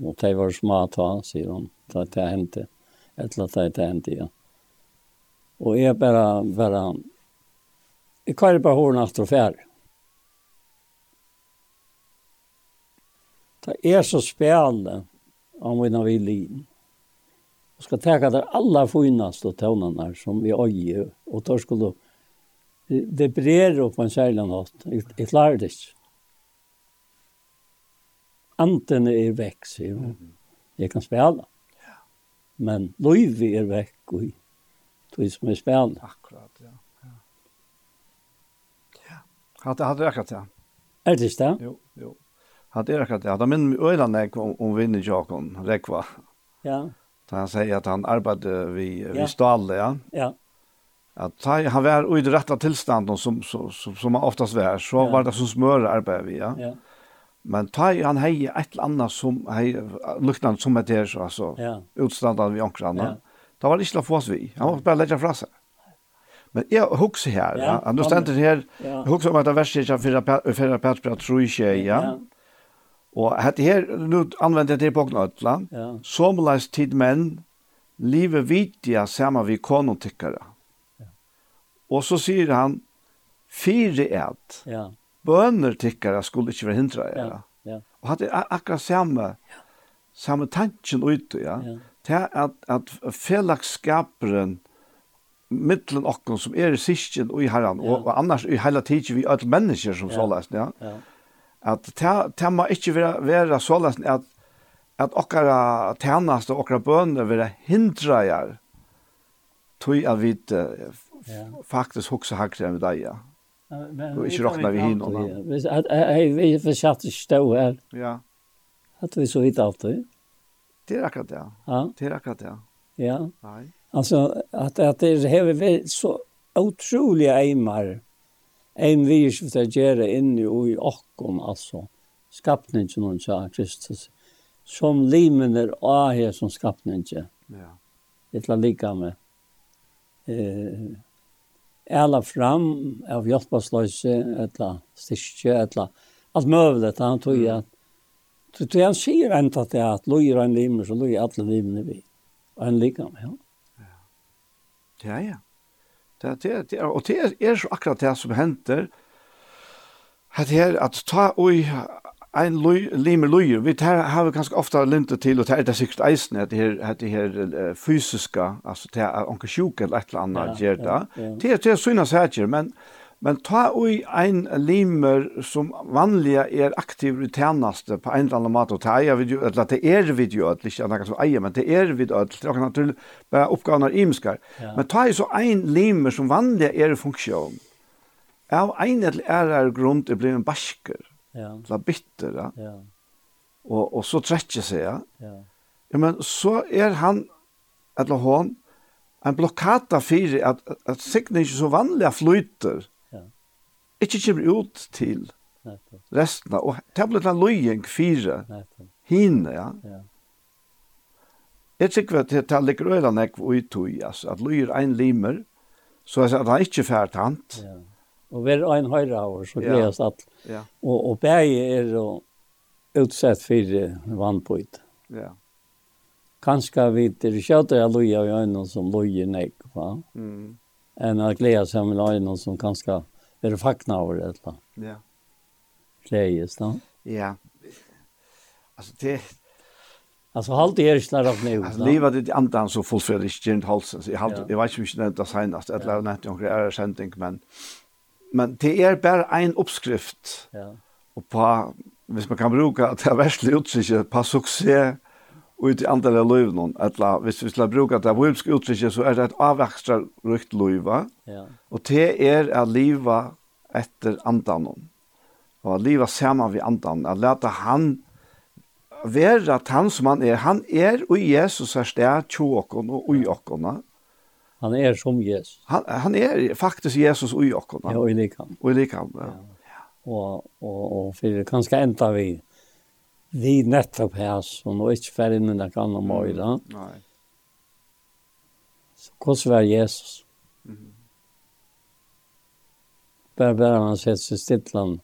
Og de var små ta, sier hun, da det hendte. Etter at det hendte, ja. Og jeg bare, bare, jeg kan bare høre natt og ferdig. Det er så spennende om vi nå vil lide og skal ta det alla finaste tøvnene som vi øyer, og da skulle det brer opp en særlig natt. Jeg klarer det ikke. Anten er vekk, sier hun. Jeg kan spela. Men løyvi er vekk, og det som er spela. Akkurat, ja. Ja. Hadde det akkurat, ja. Er det ikke det? Jo, jo. Hadde rekket akkurat, ja. Da minner vi øyne om, om vinner Jakob, Rekva. Ja. Ja. Da han sier at han arbeidde vid, ja. vid Stale, ja. Ja. At han var i det rette tilstanden som, som, som, som han oftast var, så ja. var det som smøre arbeid vi, ja. ja. Men ta han hei et eller annet som hei, lukten som et her, altså, ja. utstanden vi omkring annet. Ja. Det var ikke la få oss vi. Han måtte bare legge fra seg. Men jeg husker her, ja. ja. Nu stender her, ja. jeg husker om at det verset ikke er fyrre pætsbrev, tror ikke jeg, ja. ja. Og hette her, nu anvender jeg til på knøtla, ja. som leis tid menn, livet vidtja saman vi konotikkare. Ja. Og så sier han, fire et, ja. bønder tikkara skulle ikke være hindra ja. ja. Og hatt er akkurat samme, ja. samme tanken ute, ja. ja. Til at, at fellagskaperen, mittlen okkon som er i sysken og i herran, ja. og, og annars i heila tiden vi er mennesker som ja. så leis, ja. ja at det må ikke være, være så at, at okkara tjenest og okkara bønner vil hindre jer tog at vi ja. faktisk hokser hakker enn vi deg, ja. Og ikke råkna vi hin og hvis at ei Vi er fortsatt stå her. Ja. At vi så vidt alt det. Det er akkurat det, ja. Det er akkurat det, ja. Nei. Alltså att att det har vi så otroliga eimar Mm en virskift er gjerne inne in i okkom, alltså skapningen hun sa Kristus, som limen är er här som skapningen. Ja. Det la lika med. Eh, alla fram av hjelpasløse, etla styrke, etla allt möjligt han tog i at Så det han sier enda til att lojer en limer, så lojer alla limene vi. Och en ligger med, ja. Ja, ja. Det, det, det, og det er, er så akkurat det som henter, at det er at ta og ein lui, limer luier, vi tar, har vi ganske ofta lintet til, og det er det sikkert eisen, at det her, at det her fysiska, altså det er onker sjuk eller et eller annet, ja, gjør det. Ja, ja. Det, det er synes her, men Men ta ui ein limer som vanliga er aktiv i tjänaste på en eller annan måte, og ta eia vid öll, att det er vidjo, det er ikke noe som eia, men det er vid öll, det kan naturlig bare oppgavene er imskar. Ja. Men ta i så ein limer som vanliga er i funksjon, av ein eller ærer grund er blei en basker, ja. la bitter, ja. ja. og, og så trekker seg, ja. ja. ja. men så er han, eller hon, en blokkata fyrir at, at signen ikke så vanliga flyter, ikke kommer ut til resten. Og det blir en løying fire. Hine, ja. ja. Jeg tykker at det er ligger øyne jeg uttøy, altså, at løyer ein limer, så at han ikke fært hant. Ja. Og vi er en høyre av oss, så gledes at. Ja. Og, og begge er jo utsett for vannpøyt. Ja. Kanskje vi til kjøter jeg løyer i øynene som løyer nek, va? Mm. Enn å glede seg med øynene som kanskje er fakna over det eller Ja. Gledes da. Ja. Altså det... Alltså halt det är snart av Altså, Alltså leva det andan så fullfører ikke gent halsen. Jag halt jeg vet ikke om inte när det senast eller när det några är sent men men det er bare en oppskrift. Ja. Og på hvis man kan bruka det er verslig utsikker på suksess ut i andre liv någon att hvis vi skulle bruka det bibelske uttrykket, så är det et avväxtra rukt liv ja och det är att leva efter andan och att leva samman vi andan att låta han være at han som han er, han er og Jesus er sted tjåkon og ui okkona. Han er som Jesus. Han, han er faktisk Jesus ui okkona. Ja, og i likam. Og i likam, ja. ja. Og, og, og for kanskje enda vi vi nettopp her, så nå er ikke ferdig med det kan om øyne. Nei. Så hvordan var Jesus? Mm. Bare bare han sett seg stittland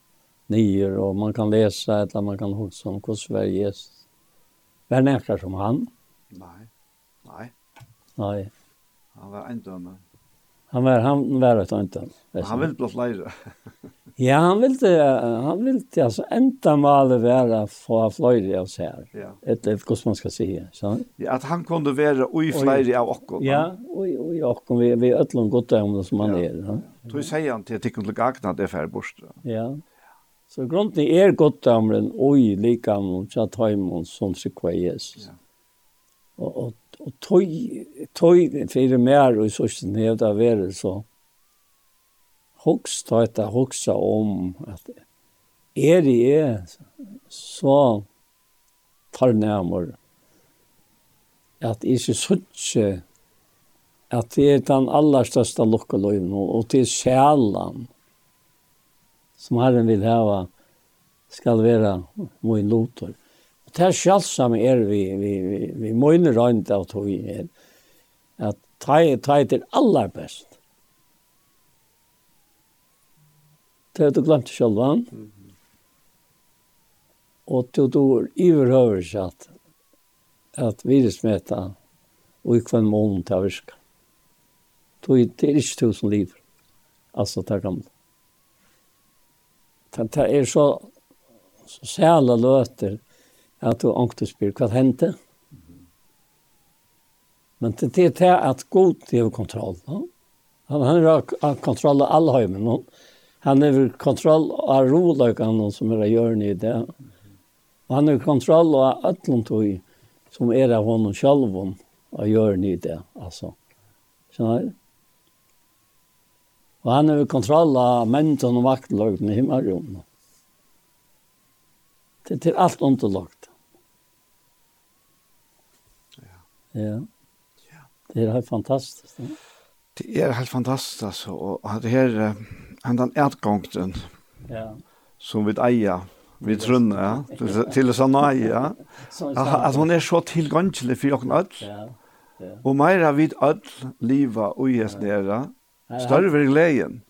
nyer, og man kan lese et eller man kan huske om hvordan var Jesus. Vær nærker som han? Nei. Nei. Nei. Han var en dømme. Han var, han var et øyndømme. Han ville blått leire. Ja, han ville, han ville alltså ända male vara få flöjde av sig här. Ja. Ett ett hur man ska säga, så. Ja, att han kunde vara i flöjde av och. Ja, oj oj och vi vi öllum gott om det som han är. Ja. Då säger han till tycker jag att det är färborst. Ja. Så grunden är gott om den oj lika mot att ha imon som sig Jesus. Ja. Och och och toj toj för mer och så sen det där så hoks ta et hoksa om at er i er så tar nærmere at jeg ikke sørger at det er den aller største lukkeløyven og til sjælen som Herren vil hava skal være min lotor. Og det er sjælsom er vi, vi, vi, vi møyner røynt av tog er at ta, ta er aller best Det har du glemt selv han. Og du dår iverhøver seg at, at virusmeta og i kvann måned til å virke. Det er ikke tusen liv. Altså, det er gamle. Det det er så, så sæla løter at du ångte spyr hva hendte. Men det det er det at god til kontroll. No? Han han har kontroll av alle høymen. No? han har kontroll av roløkene som er gjørende i det. Og han har kontroll av alle som er av honom selv å gjøre i det, altså. Skjønner du? Og han har kontroll av menten og vaktløkene i himmelrommet. Det er til alt underlagt. Ja. Ja. Det er helt fantastisk. Det, det er helt fantastisk, altså. Og det her... Uh hendan ærtgångten ja. som vi eier, vi trunner, ja, til, til sånn ja. At hun er så tilgangelig for jokken alt. Ja, ja. Og mer har vi alt livet og gjøres nere, større vil gleden.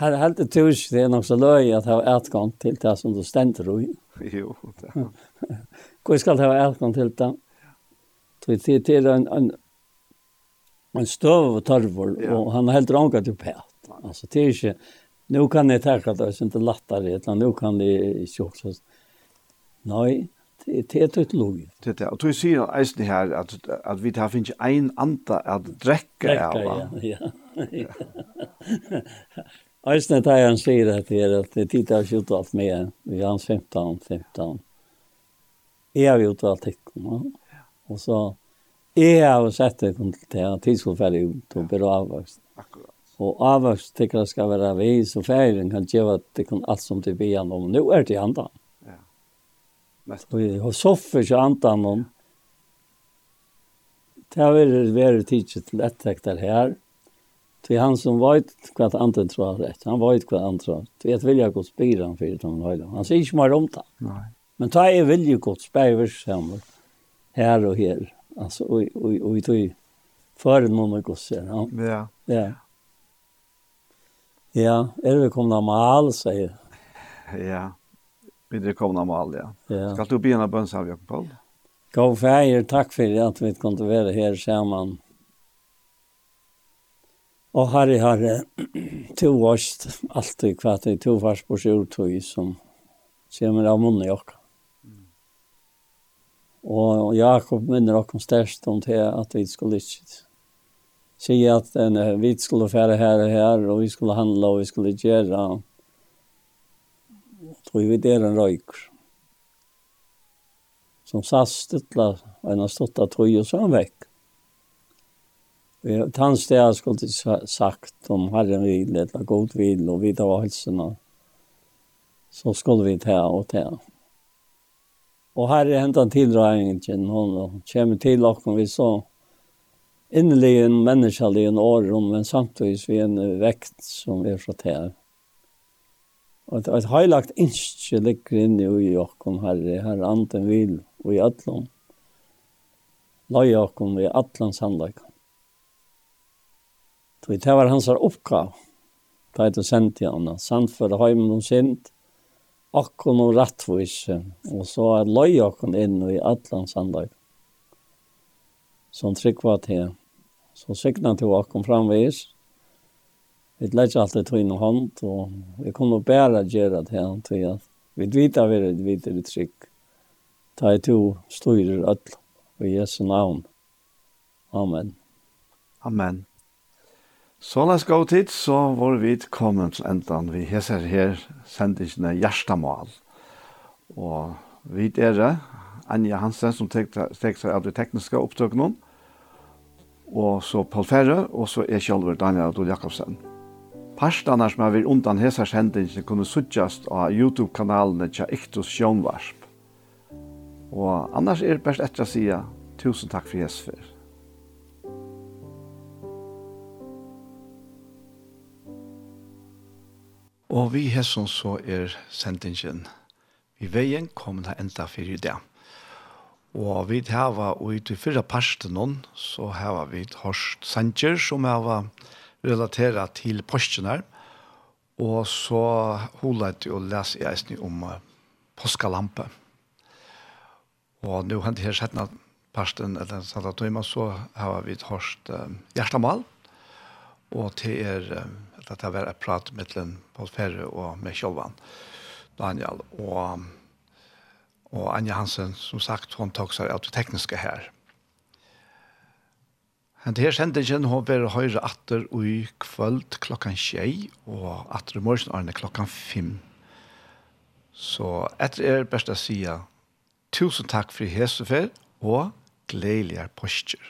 Her er helt et tus, det er nok så løy at jeg har ærtgång til det som du stender i. Jo, det. Hvor skal jeg ha ærtgång til det? Det er en, en, en støv og tørvor, og han er helt ranget til pæt. Altså, det er ikke nu kan jag tacka det, så inte lättare, utan nu kan det inte också. Nej, det är ett lugg. Det är, och du säger eisen här att, att vi tar finns en anta att dräcka av. Ja, ja. ja. Eisne tar det han säger att det är att det tittar jag skjuter allt med, vi har 15, 15. Jag har gjort allt det, och så, Jeg har sett det till det skulle tidsfärdigt ut og bra avvokst. Akkurat. Og avvøkst tykker skal være vi, så ferien kan gjøre at det kan alt som til blir gjennom. Nå er det andan. Ja. Mest. Og har soffer ikke andan om. Det har vært vært tidsi til ettekter her. Til han som vet hva andre tror er rett. Han vet hva andre tror. Til et vilja godt spyr han for det han Han sier ikke mer om det. Nei. Men ta er vilja godt spyr her og her. Altså, og i tog fyrir noen og gosser. Ja. Ja. Ja, er vi komna mal säger. Ja. Vi det komna mal ja. ja. Ska du begynne bønns av Jakob Paul? Gå feir, tack för att vi kunde være her sammen. Og herre, herre, to varst alltid hva det to varst på sjordtøy som kommer av munnen i oss. Og Jakob minner oss størst om det at vi skulle ikke si att en, vi skulle fære her og her, och vi skulle handla och vi skulle göra. Tror vi det är en røyker. Som satt stuttla, en av stuttla tror och så han vekk. Vi det jag skulle sagt om Herren vil, eller god vil, och vidare av hälsorna. Så skulle vi ta og ta. Och här är hentan tilldragningen, hon kommer till och vi så innerlig en menneskelig en åren men samtidig vi en vekt som er fra här. Og et, et heilagt innskje ligger inne i okkom herre, herre anden vil og i ötlom. Løy okkom i ötlom sannleikon. Så det var hans oppgav, Det er det sendt til henne. Heimen og sint. Akkon og rattvise. Og så er løy akkon inn i atlan sandag. Som trygg var til Så sikna til å komme framvis. Vi lærte alltid tog inn hånd, og vi kunne bare gjøre det her, til at vi vet at vi er videre trygg. Ta i to styrer alt, og Jesu navn. Amen. Amen. Så la oss gå tid, så var vi kommet til enden. Vi heser her sendingene Gjerstamal. Og vi er Anja Hansen som tek seg av det tekniske opptøkene. Og og så Paul Ferre, og så er kjølver Daniel Adol Jakobsen. Parstene som har vært undan hessars hendelsene kunne suttjast av YouTube-kanalene til Iktus Sjønvarsp. Og annars er det best etter å si tusen takk for Jesper. Og vi hesson så er sendingen. Vi veien kommer til enda for i dag. Og vi har og i til fyrra parsten hon, så har vi hørt sanger som hava relateret til posten her. Og så holet å lese i eisen om uh, påskalampe. Og nå har jeg sett noen parsten, eller satt av tøyma, så har vi hørt uh, hjertemal. Og til er, uh, at dette var et prat med Paul Ferre og med Kjolvan, Daniel, og Og Anja Hansen, som sagt, hon tok seg av det tekniske her. Men det her sendingen har vært høyre atter i kvöld klokken tjei, og atter i morgen er det klokkan fem. Så etter er best å si tusen takk for hesefer, og gledelige postjer.